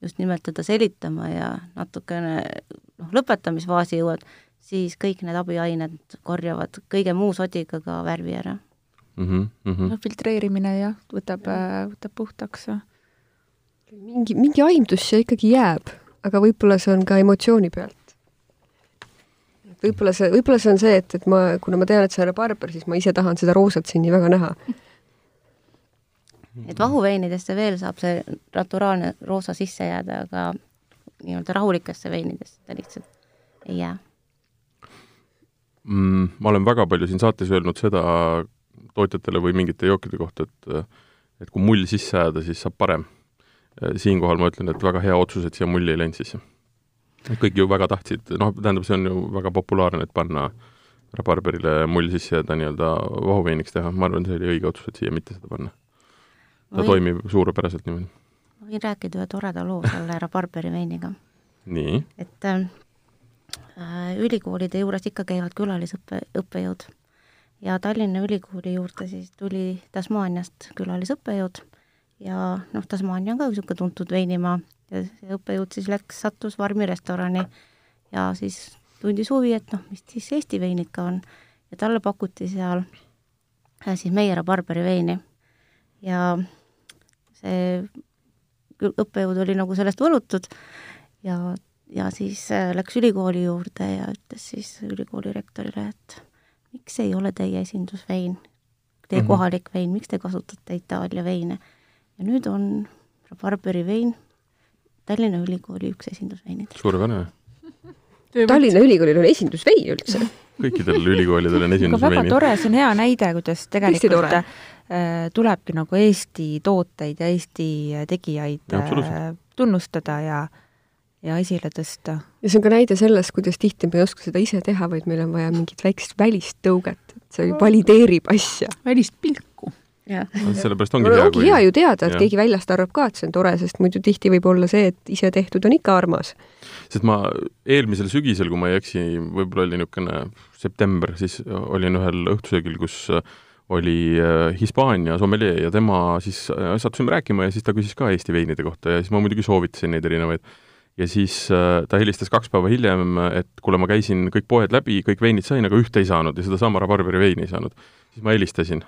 just nimelt teda selitama ja natukene noh, lõpetamisfaasi jõuad, siis kõik need abiained korjavad kõige muu sodiga ka värvi ära mm. -hmm, mm -hmm. no filtreerimine jah, võtab, äh, võtab puhtaks. mingi, mingi aimdus see ikkagi jääb, aga võib-olla see on ka emotsiooni pealt. võib-olla see, võib-olla see on see, et, et ma, kuna ma tean, et see on barber, siis ma ise tahan seda roosat siin nii väga näha. et vahuveinidesse veel saab see naturaalne roosa sisse jääda, aga nii-öelda rahulikesse veinidesse ta lihtsalt ei jää mm,? Ma olen väga palju siin saates öelnud seda tootjatele või mingite jookide kohta, et et kui mull sisse ajada, siis saab parem. siinkohal ma ütlen, et väga hea otsus, et siia mulli ei läinud sisse. kõik ju väga tahtsid, noh, tähendab, see on ju väga populaarne, et panna rabarberile mull sisse ja ta nii-öelda vahuveiniks teha, ma arvan, see oli õige otsus, et siia mitte seda panna. ta võin, toimib suurepäraselt niimoodi. ma võin rääkida ühe toreda loo selle rabarberi veiniga. nii? et äh, Äh, ülikoolide juures ikka käivad külalisõppe, õppejõud. ja Tallinna Ülikooli juurde siis tuli Tasmaaniast külalisõppejõud ja noh, Tasmaania on ka niisugune tuntud veinimaa ja see õppejõud siis läks, sattus Varmi restorani ja siis tundis huvi, et noh, mis siis Eesti veinid ka on. ja talle pakuti seal äh, siis Meier Barberi veini. ja see õppejõud oli nagu sellest võlutud ja, ja siis äh, läks ülikooli juurde ja ütles siis ülikooli rektorile, et miks ei ole teie esindusvein, teie mm -hmm. kohalik vein, miks te kasutate Itaalia veine? ja nüüd on Barberi vein Tallinna Ülikooli üks esindusveinidest. suurepärane. Tallinna Ülikoolil on esindusvein üldse kõikidel ülikoolidel on esindusveinid. väga tore, see on hea näide, kuidas tegelikult äh, tulebki nagu Eesti tooteid ja Eesti tegijaid ja, äh, tunnustada ja ja esile tõsta. ja see on ka näide sellest, kuidas tihti me ei oska seda ise teha, vaid meil on vaja mingit väikest välist tõuget, et see valideerib asja. välist pilku sellepärast ongi hea, ongi kui... hea ju teada, et ja. keegi väljast arvab ka, et see on tore, sest muidu tihti võib olla see, et ise tehtud on ikka armas. sest ma eelmisel sügisel, kui ma ei eksi, võib-olla oli niisugune september, siis olin ühel õhtusöögil, kus oli äh, Hispaania sommelee ja tema siis äh, sattusime rääkima ja siis ta küsis ka Eesti veinide kohta ja siis ma muidugi soovitasin neid erinevaid. Ja siis äh, ta helistas kaks päeva hiljem, et kuule, ma käisin kõik poed läbi, kõik veinid sain, aga ühte ei saanud ja sedasama rabarberi veini ei saanud. siis ma helistasin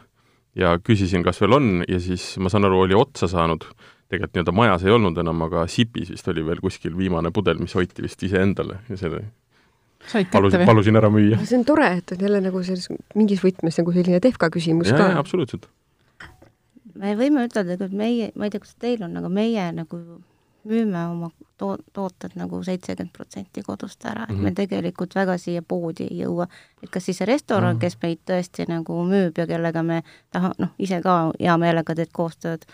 ja küsisin, kas veel on ja siis ma saan aru, oli otsa saanud, tegelikult nii-öelda majas ei olnud enam, aga Sipis vist oli veel kuskil viimane pudel, mis hoiti vist iseendale ja selle palusin, palusin ära müüa. see on tore, et on jälle nagu selles mingis võtmes nagu selline Defka küsimus ja, ka. absoluutselt. me võime ütelda, et meie, ma ei tea, kas teil on, aga meie nagu müüme oma to-, tooted nagu seitsekümmend protsenti kodust ära, et mm -hmm. me mhm. tegelikult väga siia poodi ei jõua. et kas siis see restoran mm, -hmm. kes meid tõesti nagu müüb ja kellega me taha-, noh, ise ka hea meelega teed koostööd,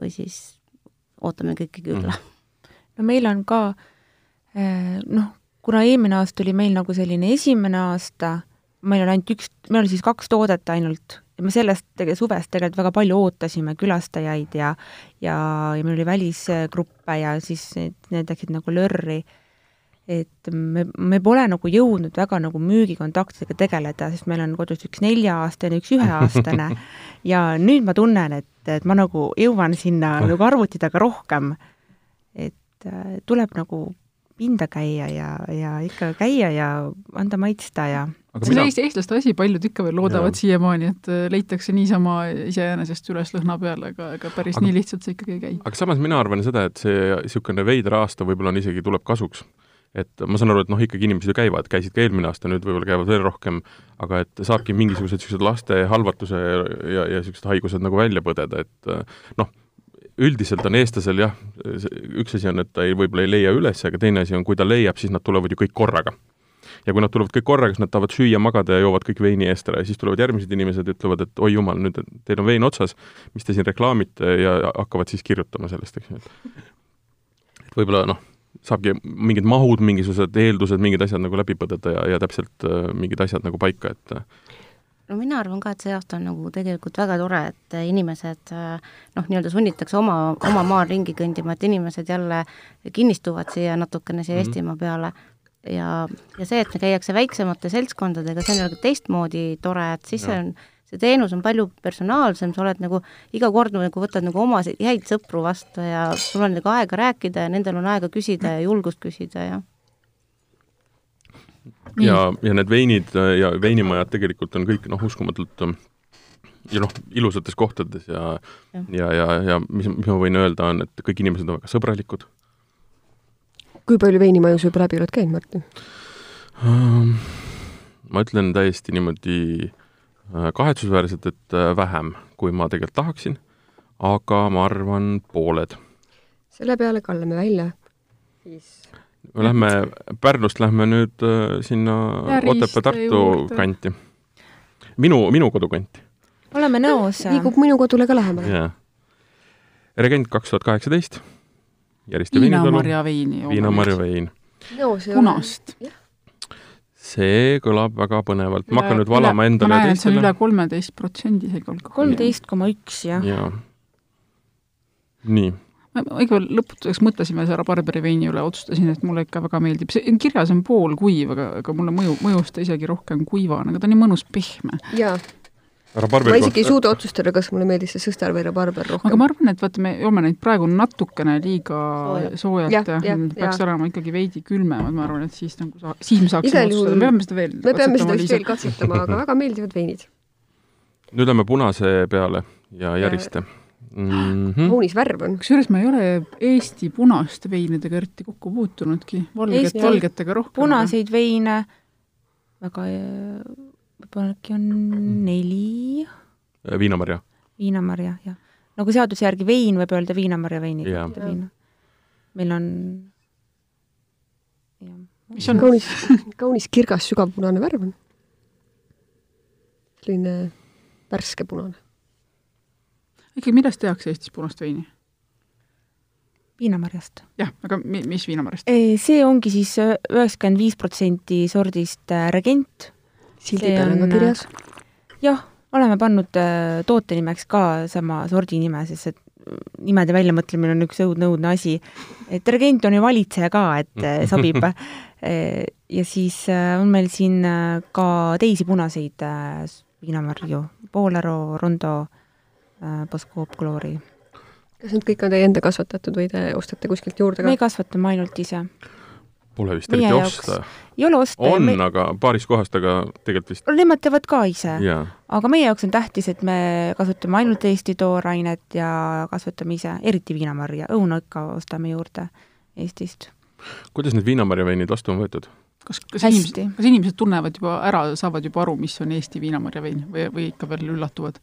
või siis ootame kõiki külla mm. -hmm. no meil on ka eh, noh, kuna eelmine aasta oli meil nagu selline esimene aasta, meil on ainult üks, meil oli siis kaks toodet ainult ja me sellest tege-, suvest tegelikult väga palju ootasime külastajaid ja ja, ja meil oli välisgruppe ja siis need, need läksid nagu lörri. et me, me pole nagu jõudnud väga nagu müügikontaktidega tegeleda, sest meil on kodus üks nelja-aastane, üks üheaastane ja nüüd ma tunnen, et, et ma nagu jõuan sinna nagu arvuti taga rohkem. et äh, tuleb nagu pinda käia ja, ja ikka käia ja anda maitsta ja see on. Eesti eestlaste asi, paljud ikka veel loodavad siiamaani, et äh, leitakse niisama iseenesest üles lõhna peale, aga ega päris aga, nii lihtsalt see ikkagi ei käi. aga samas mina arvan seda, et see niisugune veider aasta võib-olla on isegi, tuleb kasuks. et ma saan aru, et noh, ikkagi inimesed ju käivad, käisid ka eelmine aasta, nüüd võib-olla käivad veel rohkem, aga et saabki mingisugused niisugused laste halvatuse ja, ja niisugused haigused nagu välja põdeda, et äh, noh, üldiselt on eestlasel jah, üks asi on, et ta ei, võib-olla ei leia üles, aga teine asi on, kui ta leiab, siis nad tulevad ju kõik korraga. Ja kui nad tulevad kõik korraga, siis nad tahavad süüa, magada ja joovad kõik veini eest ära. Ja siis tulevad järgmised inimesed ja ütlevad, et oi jumal, nüüd teil on vein otsas, mis te siin reklaamite? Ja hakkavad siis kirjutama sellest, eks ju, et et võib-olla noh, saabki mingid mahud, mingisugused eeldused, mingid asjad nagu läbi põdeda ja, ja täpselt äh, mingid asjad nagu paika, et no mina arvan ka, et see aasta on nagu tegelikult väga tore, et inimesed noh, nii-öelda sunnitakse oma, oma maal ringi kõndima, et inimesed jälle kinnistuvad siia natukene siia mm -hmm. Eestimaa peale ja, ja see, et käiakse väiksemate seltskondadega, see on nagu teistmoodi tore, et siis ja. see on, see teenus on palju personaalsem, sa oled nagu iga kord nagu võtad nagu oma häid sõpru vastu ja sul on nagu aega rääkida ja nendel on aega küsida ja julgust küsida ja ja, ja need veinid äh, ja veinimajad tegelikult on kõik noh, uskumatult äh, ja noh, ilusates kohtades ja ja, ja, ja, ja mis, mis ma võin öelda, on, et kõik inimesed on väga sõbralikud. Kui palju veinimaju sa juba läbi oled käinud, Martin um,? ma ütlen täiesti niimoodi äh, kahetsusväärselt, et vähem, kui ma tegelikult tahaksin, aga ma arvan, pooled. selle peale kallame välja siis me lähme, Pärnust lähme nüüd äh, sinna Otepää-Tartu kanti. minu, minu kodukanti. oleme nõus. liigub minu kodule ka lähemale. jaa. Regent kaks tuhat kaheksateist, Järiste viinamarja veini. viinamarja vein. punast. see kõlab väga põnevalt, ma hakkan nüüd valama endale ma näen, et see on üle kolmeteist protsendi isegi olnud. kolmteist koma üks, jah. jaa. nii ma ikka lõputuseks mõtlesime selle Barberi veini üle, otsustasin, et mulle ikka väga meeldib, see kirjas on poolkuiv, aga, aga mulle mõju, mõjus ta isegi rohkem kuivana, aga ta on nii mõnus pehme. Ma isegi ei suuda otsustada, kas mulle meeldis see sõstar või rabarber rohkem. aga ma arvan, et vaata, me joome neid praegu natukene liiga soojalt ja, ja, peaks ja. olema ikkagi veidi külmemad, ma arvan, et siis nagu saa-, siis me saaksime otsustada, me peame seda veel me peame seda vist veel katsetama, aga väga meeldivad veinid. nüüd lähme punase peale ja järiste mm -hmm. kaunis värv on. kusjuures ma ei ole Eesti punaste veinidega eriti kokku puutunudki, valget, valgetega rohkem. punaseid veine väga võib-olla äkki on neli. Äh, viinamarja. viinamarja, jah. nagu seaduse järgi vein võib öelda viinamarja veiniga, mitte viina. meil on, jah. mis on kaunis, kaunis kirgas sügavpunane värv on. selline värske punane. ikkagi, millest tehakse Eestis punast veini? viinamarjast. jah, aga mi-, mis viinamarjast? see ongi siis üheksakümmend viis protsenti sordist äh, regent sildi peal on ka kirjas? jah, oleme pannud äh, toote nimeks ka sama sordi nime, sest et nimede väljamõtlemine on üks õudne-õudne asi. et regent on ju valitseja ka, et äh, sobib äh, ja siis on meil siin ka teisi punaseid viinamarju, Poolero, Rondo, Boskoop, Glory. kas need kõik on teie enda kasvatatud või te ostate kuskilt juurde ka? me kasvatame ainult ise Pole vist eriti osta. ei ole osta. on me..., aga paaris kohast, aga tegelikult vist Nemad teevad ka ise. aga meie jaoks on tähtis, et me kasutame ainult Eesti toorainet ja kasvatame ise, eriti viinamarja, õuna ikka ostame juurde Eestist. kuidas need viinamarjaveinid vastu on võetud? kas, kas inimesed, kas inimesed tunnevad juba ära, saavad juba aru, mis on Eesti viinamarjavein või, või ikka veel üllatuvad?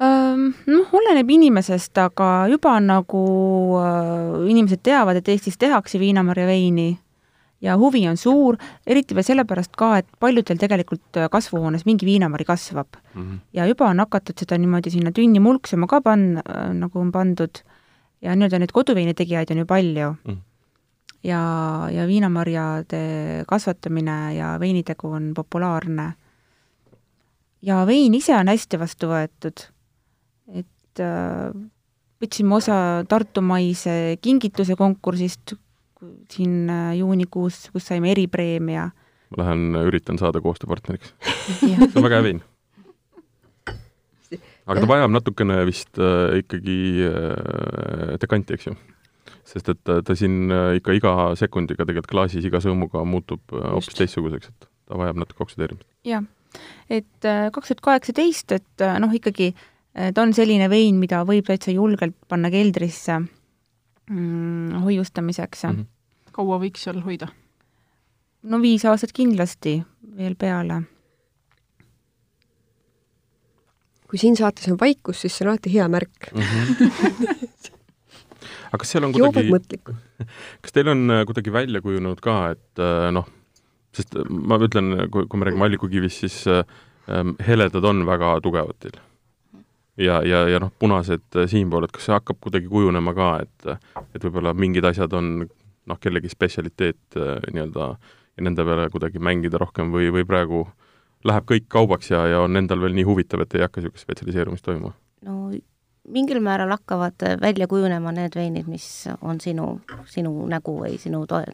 Noh, oleneb inimesest, aga juba nagu inimesed teavad, et Eestis tehakse viinamarja veini ja huvi on suur, eriti veel sellepärast ka, et paljudel tegelikult kasvuhoones mingi viinamari kasvab mm. -hmm. ja juba on hakatud seda niimoodi sinna tünni mulksema ka pann-, äh, nagu on pandud ja nii-öelda neid koduveini tegijaid on ju palju mm. -hmm. ja, ja viinamarjade kasvatamine ja veinitegu on populaarne. ja vein ise on hästi vastu võetud et äh, võtsime osa Tartumaise kingituse konkursist siin äh, juunikuus, kus saime eripreemia. ma lähen üritan saada koostööpartneriks see on väga hea vein. aga ta vajab natukene vist äh, ikkagi äh, dekanti, eks ju? sest et ta, siin äh, ikka iga sekundiga tegelikult klaasis iga sõõmuga muutub äh, hoopis teistsuguseks, et ta vajab natuke oksüdeerimist. jah, et kaks tuhat kaheksateist, et noh, ikkagi äh, ta on selline vein, mida võib täitsa julgelt panna keldrisse mm, hoiustamiseks mm. -hmm. kaua võiks seal hoida? no viis aastat kindlasti veel peale. kui siin saates on vaikus, siis see on alati hea märk mm. -hmm. aga kas seal on kuidagi, kas teil on äh, kuidagi välja kujunenud ka, et äh, noh, sest ma ütlen, kui, kui me räägime allikukivist, siis äh, ähm, heledad on väga tugevad teil ja, ja, ja noh, punased äh, siinpool, et kas see hakkab kuidagi kujunema ka, et et võib-olla mingid asjad on noh, kellegi spetsialiteet äh, nii-öelda ja nende peale kuidagi mängida rohkem või, või praegu läheb kõik kaubaks ja, ja on endal veel nii huvitav, et ei hakka niisugust spetsialiseerumist toimuma? no mingil määral hakkavad välja kujunema need veinid, mis on sinu, sinu nägu või sinu toel.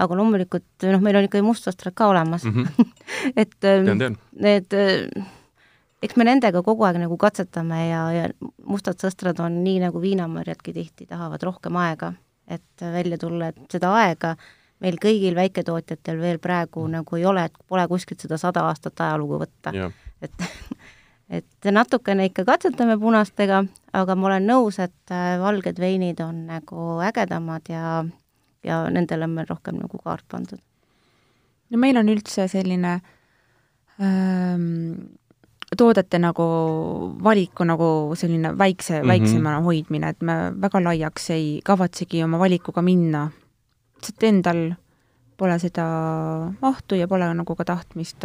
aga loomulikult noh, meil on ikkagi mustastrid ka olemas mm. -hmm. et tean, tean. need eks me nendega kogu aeg nagu katsetame ja, ja mustad sõstrad on nii nagu viinamarjadki tihti tahavad rohkem aega, et välja tulla, et seda aega meil kõigil väiketootjatel veel praegu mm. nagu ei ole, et pole kuskilt seda sada aastat ajalugu võtta. et et natukene ikka katsetame punastega, aga ma olen nõus, et äh, valged veinid on nagu ägedamad ja, ja nendele on meil rohkem nagu kaart pandud. no meil on üldse selline ähm, toodete nagu valiku nagu selline väikse mm, -hmm. väiksemana hoidmine, et me väga laiaks ei kavatsegi oma valikuga minna. sest endal pole seda mahtu ja pole nagu ka tahtmist.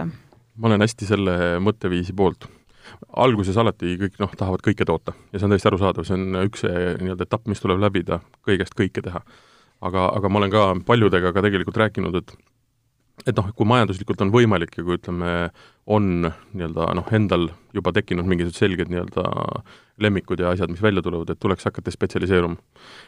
ma olen hästi selle mõtteviisi poolt. alguses alati kõik noh, tahavad kõike toota ja see on täiesti arusaadav, see on üks nii-öelda etapp, mis tuleb läbida, kõigest kõike teha. aga, aga ma olen ka paljudega ka tegelikult rääkinud, et et noh, kui majanduslikult on võimalik ja kui ütleme, on nii-öelda noh, endal juba tekkinud mingisugused selged nii-öelda lemmikud ja asjad, mis välja tulevad, et tuleks hakata spetsialiseeruma.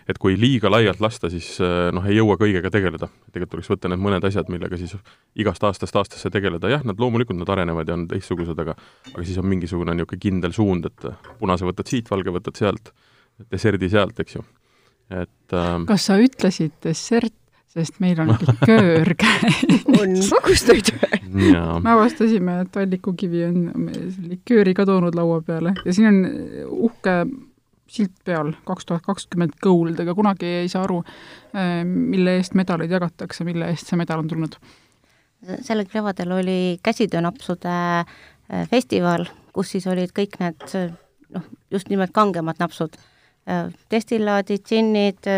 et kui liiga laialt lasta, siis eh, noh, ei jõua kõigega tegeleda. tegelikult tuleks võtta need mõned asjad, millega siis igast aastast aastasse tegeleda, jah, nad loomulikult, nad arenevad ja on teistsugused, aga aga siis on mingisugune niisugune kindel suund, et punase võtad siit, valge võtad sealt, desserdi sealt, eks ju. et äh, kas sa ütlesid dessert sest meil on liköör käes. on magustoit või? Me avastasime, et allikukivi on likööri kadunud laua peale. Ja siin on uhke silt peal, kaks tuhat kakskümmend gold, aga kunagi ei saa aru, eh, mille eest medaleid jagatakse, mille eest see medal on tulnud? sellel kevadel oli käsitöönapsude eh, festival, kus siis olid kõik need noh, just nimelt kangemad napsud. Äh, destillaadid, džinnid,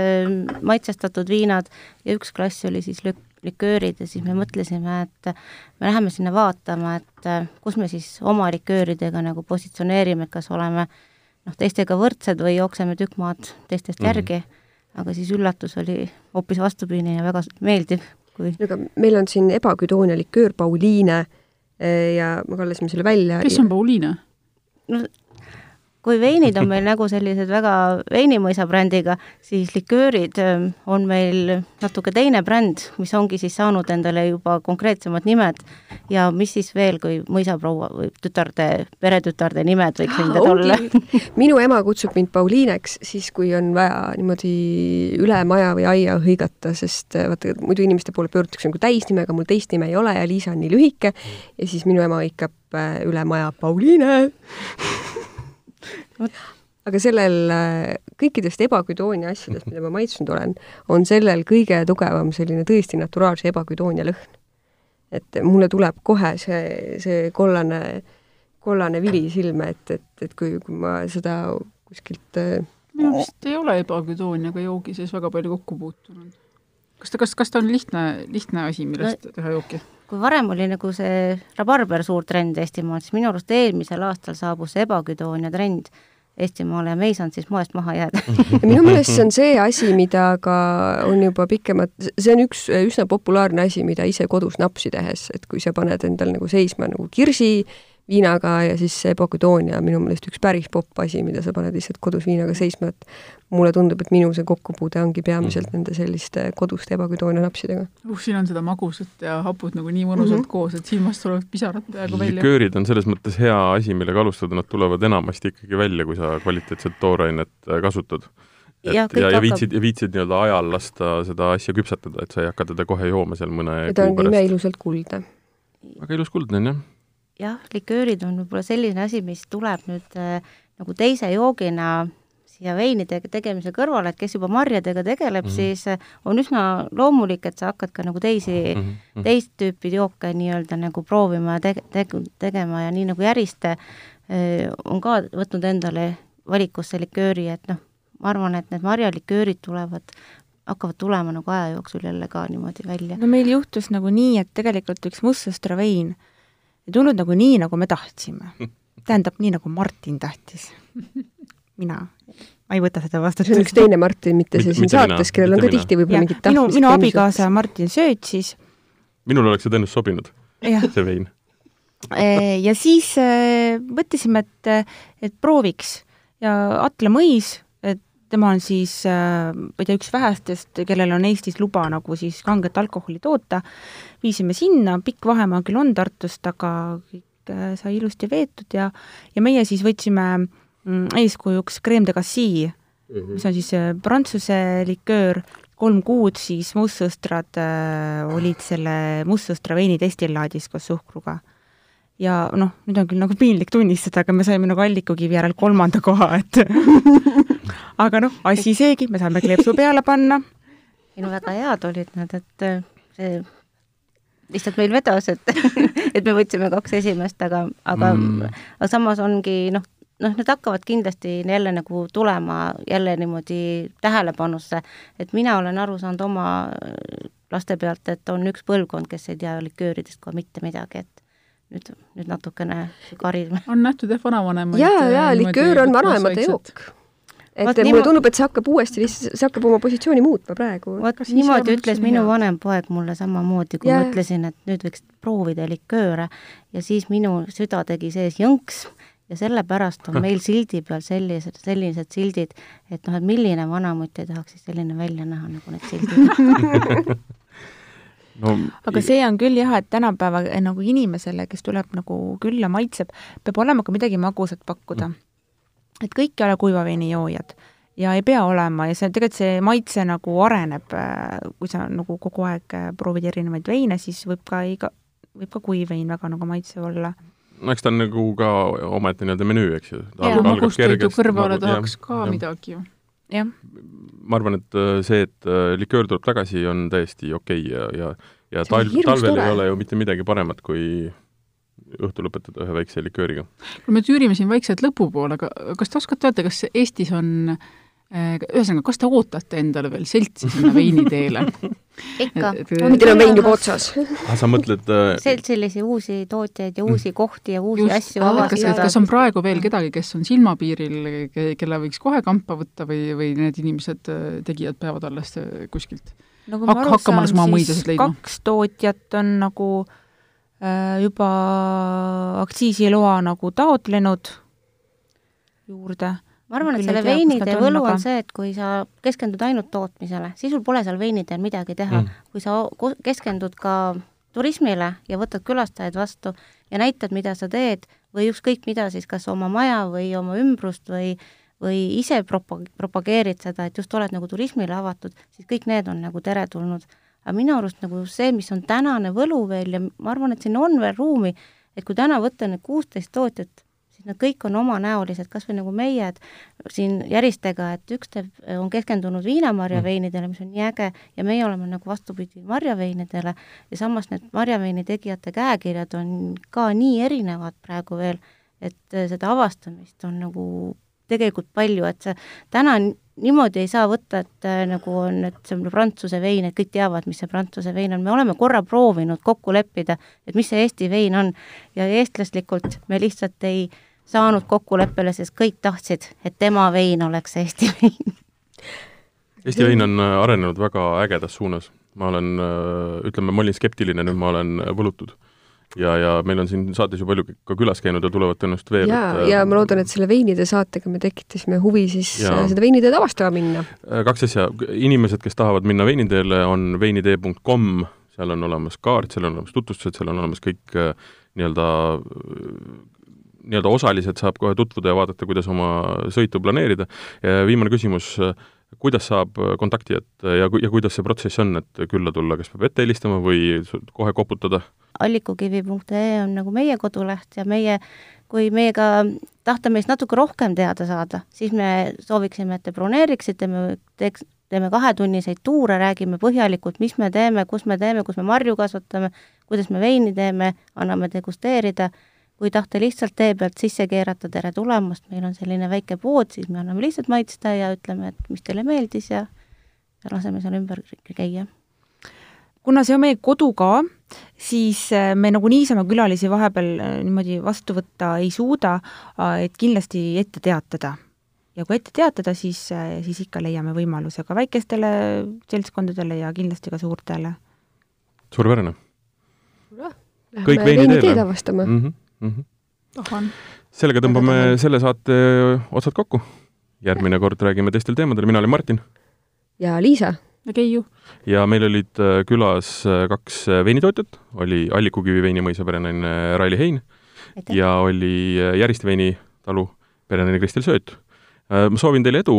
maitsestatud viinad ja üks klass oli siis lük-, liköörid ja siis me mõtlesime, et me läheme sinna vaatama, et äh, kus me siis oma likööridega nagu positsioneerime, et kas oleme noh, teistega võrdsed või jookseme tükk maad teistest mm -hmm. järgi, aga siis üllatus oli hoopis vastupidine ja väga meeldiv, kui aga meil on siin ebaküdoonia liköör Pauliine ja me kallasime selle välja. kes on Pauliine? no kui veinid on meil nagu sellised väga veinimõisa brändiga, siis liköörid ähm, on meil natuke teine bränd, mis ongi siis saanud endale juba konkreetsemad nimed. Ja mis siis veel, kui mõisaproua või tütarde, peretütarde nimed võiks nendel olla. minu ema kutsub mind Pauliineks siis, kui on vaja niimoodi üle maja või aia hõigata, sest äh, vaata, muidu inimeste poole pöördutakse nagu täisnimega, mul teist nime ei ole ja Liisa on nii lühike. Ja siis minu ema hõikab äh, üle maja Pauliine aga sellel, äh, kõikidest ebaküdoonia asjadest, mida ma maitsnud olen, on sellel kõige tugevam selline tõesti naturaalse ebaküdoonia lõhn. et mulle tuleb kohe see, see kollane, kollane vili silme, et, et, et kui, kui ma seda kuskilt äh, minu meelest ei ole ebaküdooniaga joogi sees väga palju kokku puutunud. kas ta, kas, kas ta on lihtne, lihtne asi, millest no, teha jooki? Kui varem oli nagu see rabarber suur trend Eestimaal, siis minu arust eelmisel aastal saabus see ebaküdoonia trend Eestimaale ja me ei saanud siis moest maha jääda. Minu meelest see on see asi, mida ka on juba pikemat, see on üks üsna populaarne asi, mida ise kodus napsi tehes, et kui sa paned endal nagu seisma nagu kirsi, viinaga ja siis see Bocudoonia on minu meelest üks päris popp asi, mida sa paned lihtsalt kodus viinaga seisma, et mulle tundub, et minu see kokkupuude ongi peamiselt mm. nende selliste koduste Bocudoonia napsidega. uh, siin on seda magusat ja haput nagu nii mõnusalt mm -hmm. koos, et silmast tulevad pisarad peaaegu välja. liköörid on selles mõttes hea asi, millega alustada, nad tulevad enamasti ikkagi välja, kui sa kvaliteetset toorainet äh, kasutad et ja, ja, ja viitsid, viitsid nii-öelda ajal lasta seda asja küpsetada, et sa ei hakka teda kohe jooma seal mõne ja ta on imeilusalt kuldne. väga ilus kuldne on, jah jah, liköörid on võib-olla selline asi, mis tuleb nüüd äh, nagu teise joogina siia veinide tegemise kõrvale, et kes juba marjadega tegeleb mm, -hmm. siis äh, on üsna loomulik, et sa hakkad ka nagu teisi mm, -hmm. teist tüüpi jooke nii-öelda nagu proovima ja tege-, tege-, tegema ja nii nagu Järiste äh, on ka võtnud endale valikusse likööri, et noh, ma arvan, et need marjaliköörid tulevad hakkavad tulema nagu aja jooksul jälle ka niimoodi välja. no meil juhtus nagu nii, et tegelikult üks mustsõstra vein äh, ei tulnud nagu nii, nagu me tahtsime. tähendab, nii nagu Martin tahtis. mina, ma ei võta seda vastutust. see on üks teine Martin, mitte see siin saates, kellel on ka tihti võib-olla mingid minu, minu abikaasa Martin söötsis. minul oleks see tõenäoliselt sobinud, see vein. Ja siis mõtlesime, et, et prooviks ja Atle Mõis, tema on siis, e, ma ei tea, üks vähestest, kellel on Eestis luba nagu siis kanget alkoholi toota viisime sinna, pikk vahemaa küll on Tartust, aga kõik äh, sai ilusti veetud ja, ja meie siis võtsime mm, eeskujuks Creme de Cassis mm, -hmm. mis on siis äh, prantsuse liköör, kolm kuud siis mustsõstrad äh, olid selle mustsõstra veini destillaadis koos suhkruga. ja noh, nüüd on küll nagu piinlik tunnistada, aga me saime nagu allikukivi järel kolmanda koha, et aga noh, asi seegi, me saime kleepsu peale panna. ei no väga head olid nad, et äh, see lihtsalt meil vedas, et et me võtsime kaks esimest, aga, aga mm., aga samas ongi noh, noh, need hakkavad kindlasti jälle nagu tulema jälle niimoodi tähelepanusse, et mina olen aru saanud oma laste pealt, et on üks põlvkond, kes ei tea likööridest kohe mitte midagi, et nüüd, nüüd natukene karime. on nähtud jah, vanavanemaid. jaa, jaa, liköör on vanaemade jook et Vaat mulle tundub, et see hakkab uuesti lihtsalt, see hakkab oma positsiooni muutma praegu. vot niimoodi ütles minu vanem poeg mulle samamoodi, kui yeah. ma ütlesin, et nüüd võiks proovida likööre. Ja siis minu süda tegi sees jõnks ja sellepärast on meil sildi peal sellised, sellised sildid, et noh, et milline vanamutt ei tahaks siis selline välja näha, nagu need sildid. No, aga see on küll jah, et tänapäeva eh, nagu inimesele, kes tuleb nagu külla, maitseb, peab olema ka midagi magusat pakkuda. Mm.. Et kõik ei ole kuiva veini joojad ja ei pea olema ja see, tegelikult see maitse nagu areneb, äh, kui sa nagu kogu aeg äh, proovid erinevaid veine, siis võib ka iga, võib ka kuiv vein väga nagu maitsev olla no eks ta on nagu ka omaette nii-öelda menüü, eks ju. magustoidu kõrvale nagu, tahaks ja, ka ja. midagi ju. jah. ma arvan, et äh, see, et liköör tuleb tagasi, on täiesti okei okay ja, ja ja talv, talvel tore. ei ole ju mitte midagi paremat, kui õhtu lõpetada ühe väikse likööriga. kui me tüürime siin vaikselt lõpupoole, aga kas te oskate öelda, kas Eestis on äh, Äh, ühesõnaga, kas te ootate endale veel seltsi sinna veiniteele? ikka. Teil on vein juba otsas. ah, sa mõtled äh... seltsilisi uusi tootjaid ja uusi mm. kohti ja uusi Just, asju avastada. kas, kas on praegu veel kedagi, kes on silmapiiril, kelle võiks kohe kampa võtta või, või need inimesed, äh, tegijad peavad alles äh, kuskilt no, Hak hakkama alles oma mõisasid leidma? kaks tootjat on nagu äh, juba aktsiisiloa nagu taotlenud juurde. Ma arvan, et selle veinitee võlu on see, et kui sa keskendud ainult tootmisele, siis sul pole seal veiniteel midagi teha. Mm.. kui sa keskendud ka turismile ja võtad külastajaid vastu ja näitad, mida sa teed või ükskõik mida siis, kas oma maja või oma ümbrust või või ise propa-, propageerid seda, et just oled nagu turismile avatud, siis kõik need on nagu teretulnud. Aga minu arust nagu see, mis on tänane võlu veel ja ma arvan, et siin on veel ruumi, et kui täna võtta need kuusteist tootjat siis nad kõik on omanäolised, kas või nagu meie, et siin Järistega, et üks teeb, on keskendunud viinamarjaveinidele, mis on nii äge, ja meie oleme nagu vastupidi marjaveinidele. Ja samas need marjaveini tegijate käekirjad on ka nii erinevad praegu veel, et seda avastamist on nagu tegelikult palju, et see täna niimoodi ei saa võtta, et äh, nagu on, et see on prantsuse vein, et kõik teavad, mis see prantsuse vein on, me oleme korra proovinud kokku leppida, et mis see Eesti vein on ja eestlaslikult me lihtsalt ei saanud kokkuleppele, sest kõik tahtsid, et tema vein oleks Eesti vein. Eesti vein on äh, arenenud väga ägedas suunas. ma olen, äh, ütleme, ma olin skeptiline, nüüd ma olen äh, võlutud. Ja, ja meil on siin saates ju palju ka külas käinud ja tulevad tõenäoliselt veel. ja, ja ma loodan, et selle veinide saatega me tekitasime huvi siis ja. seda veiniteed avastama minna. kaks asja, inimesed, kes tahavad minna veiniteele, on veinitee.com, seal on olemas kaart, seal on olemas tutvustused, seal on olemas kõik nii-öelda nii-öelda osaliselt saab kohe tutvuda ja vaadata, kuidas oma sõitu planeerida. viimane küsimus, kuidas saab kontakti jätta ja, ja kuidas see protsess on, et külla tulla, kas peab ette helistama või kohe koputada? allikukivi.ee on nagu meie koduleht ja meie, kui meiega tahta meist natuke rohkem teada saada, siis me sooviksime, et te broneeriksite, me teeks, teeme kahetunniseid tuure, räägime põhjalikult, mis me teeme, kus me teeme, kus me marju kasvatame, kuidas me veini teeme, anname degusteerida kui tahta lihtsalt tee pealt sisse keerata tere tulemast, meil on selline väike pood, siis me anname lihtsalt maitsta ja ütleme, et mis teile meeldis ja, ja laseme seal ümber käia. kuna see on meie kodu ka, siis äh, me nagu niisama külalisi vahepeal äh, niimoodi vastu võtta ei suuda, äh, et kindlasti ette teatada. ja kui ette teatada, siis, siis ikka leiame võimaluse ka väikestele seltskondadele ja kindlasti ka suurtele. suurepärane. kõik veiniteed avastama mm. -hmm mm. -hmm. sellega tõmbame selle saate otsad kokku. järgmine kord räägime teistel teemadel, mina olen Martin. ja Liisa. ja Keiu. ja meil olid äh, külas äh, kaks äh, veinitootjat, oli Allikukivi veinimõisa perenaine Raili Hein Aitäh. ja oli Järiste veinitalu perenaine Kristel Sööt ma soovin teile edu,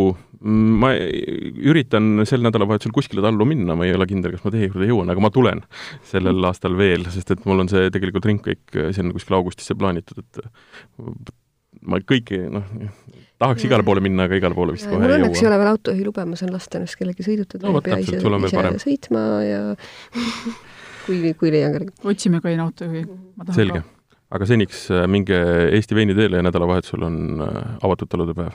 ma üritan sel nädalavahetusel kuskile tallu minna, ma ei ole kindel, kas ma teie juurde jõuan, aga ma tulen sellel mm. aastal veel, sest et mul on see tegelikult ringkäik, see on kuskil augustisse plaanitud, et ma kõiki, noh, tahaks igale poole minna, aga igale poole vist kohe ei jõua. mul õnneks ei ole veel autojuhilube, ma saan lasta ennast kellegi sõidutada no,, ei pea ise, ise sõitma ja kui, kui leian kellegi. otsime ka enne autojuhi. selge. aga seniks äh, minge Eesti veiniteele ja nädalavahetusel on äh, avatud talude päev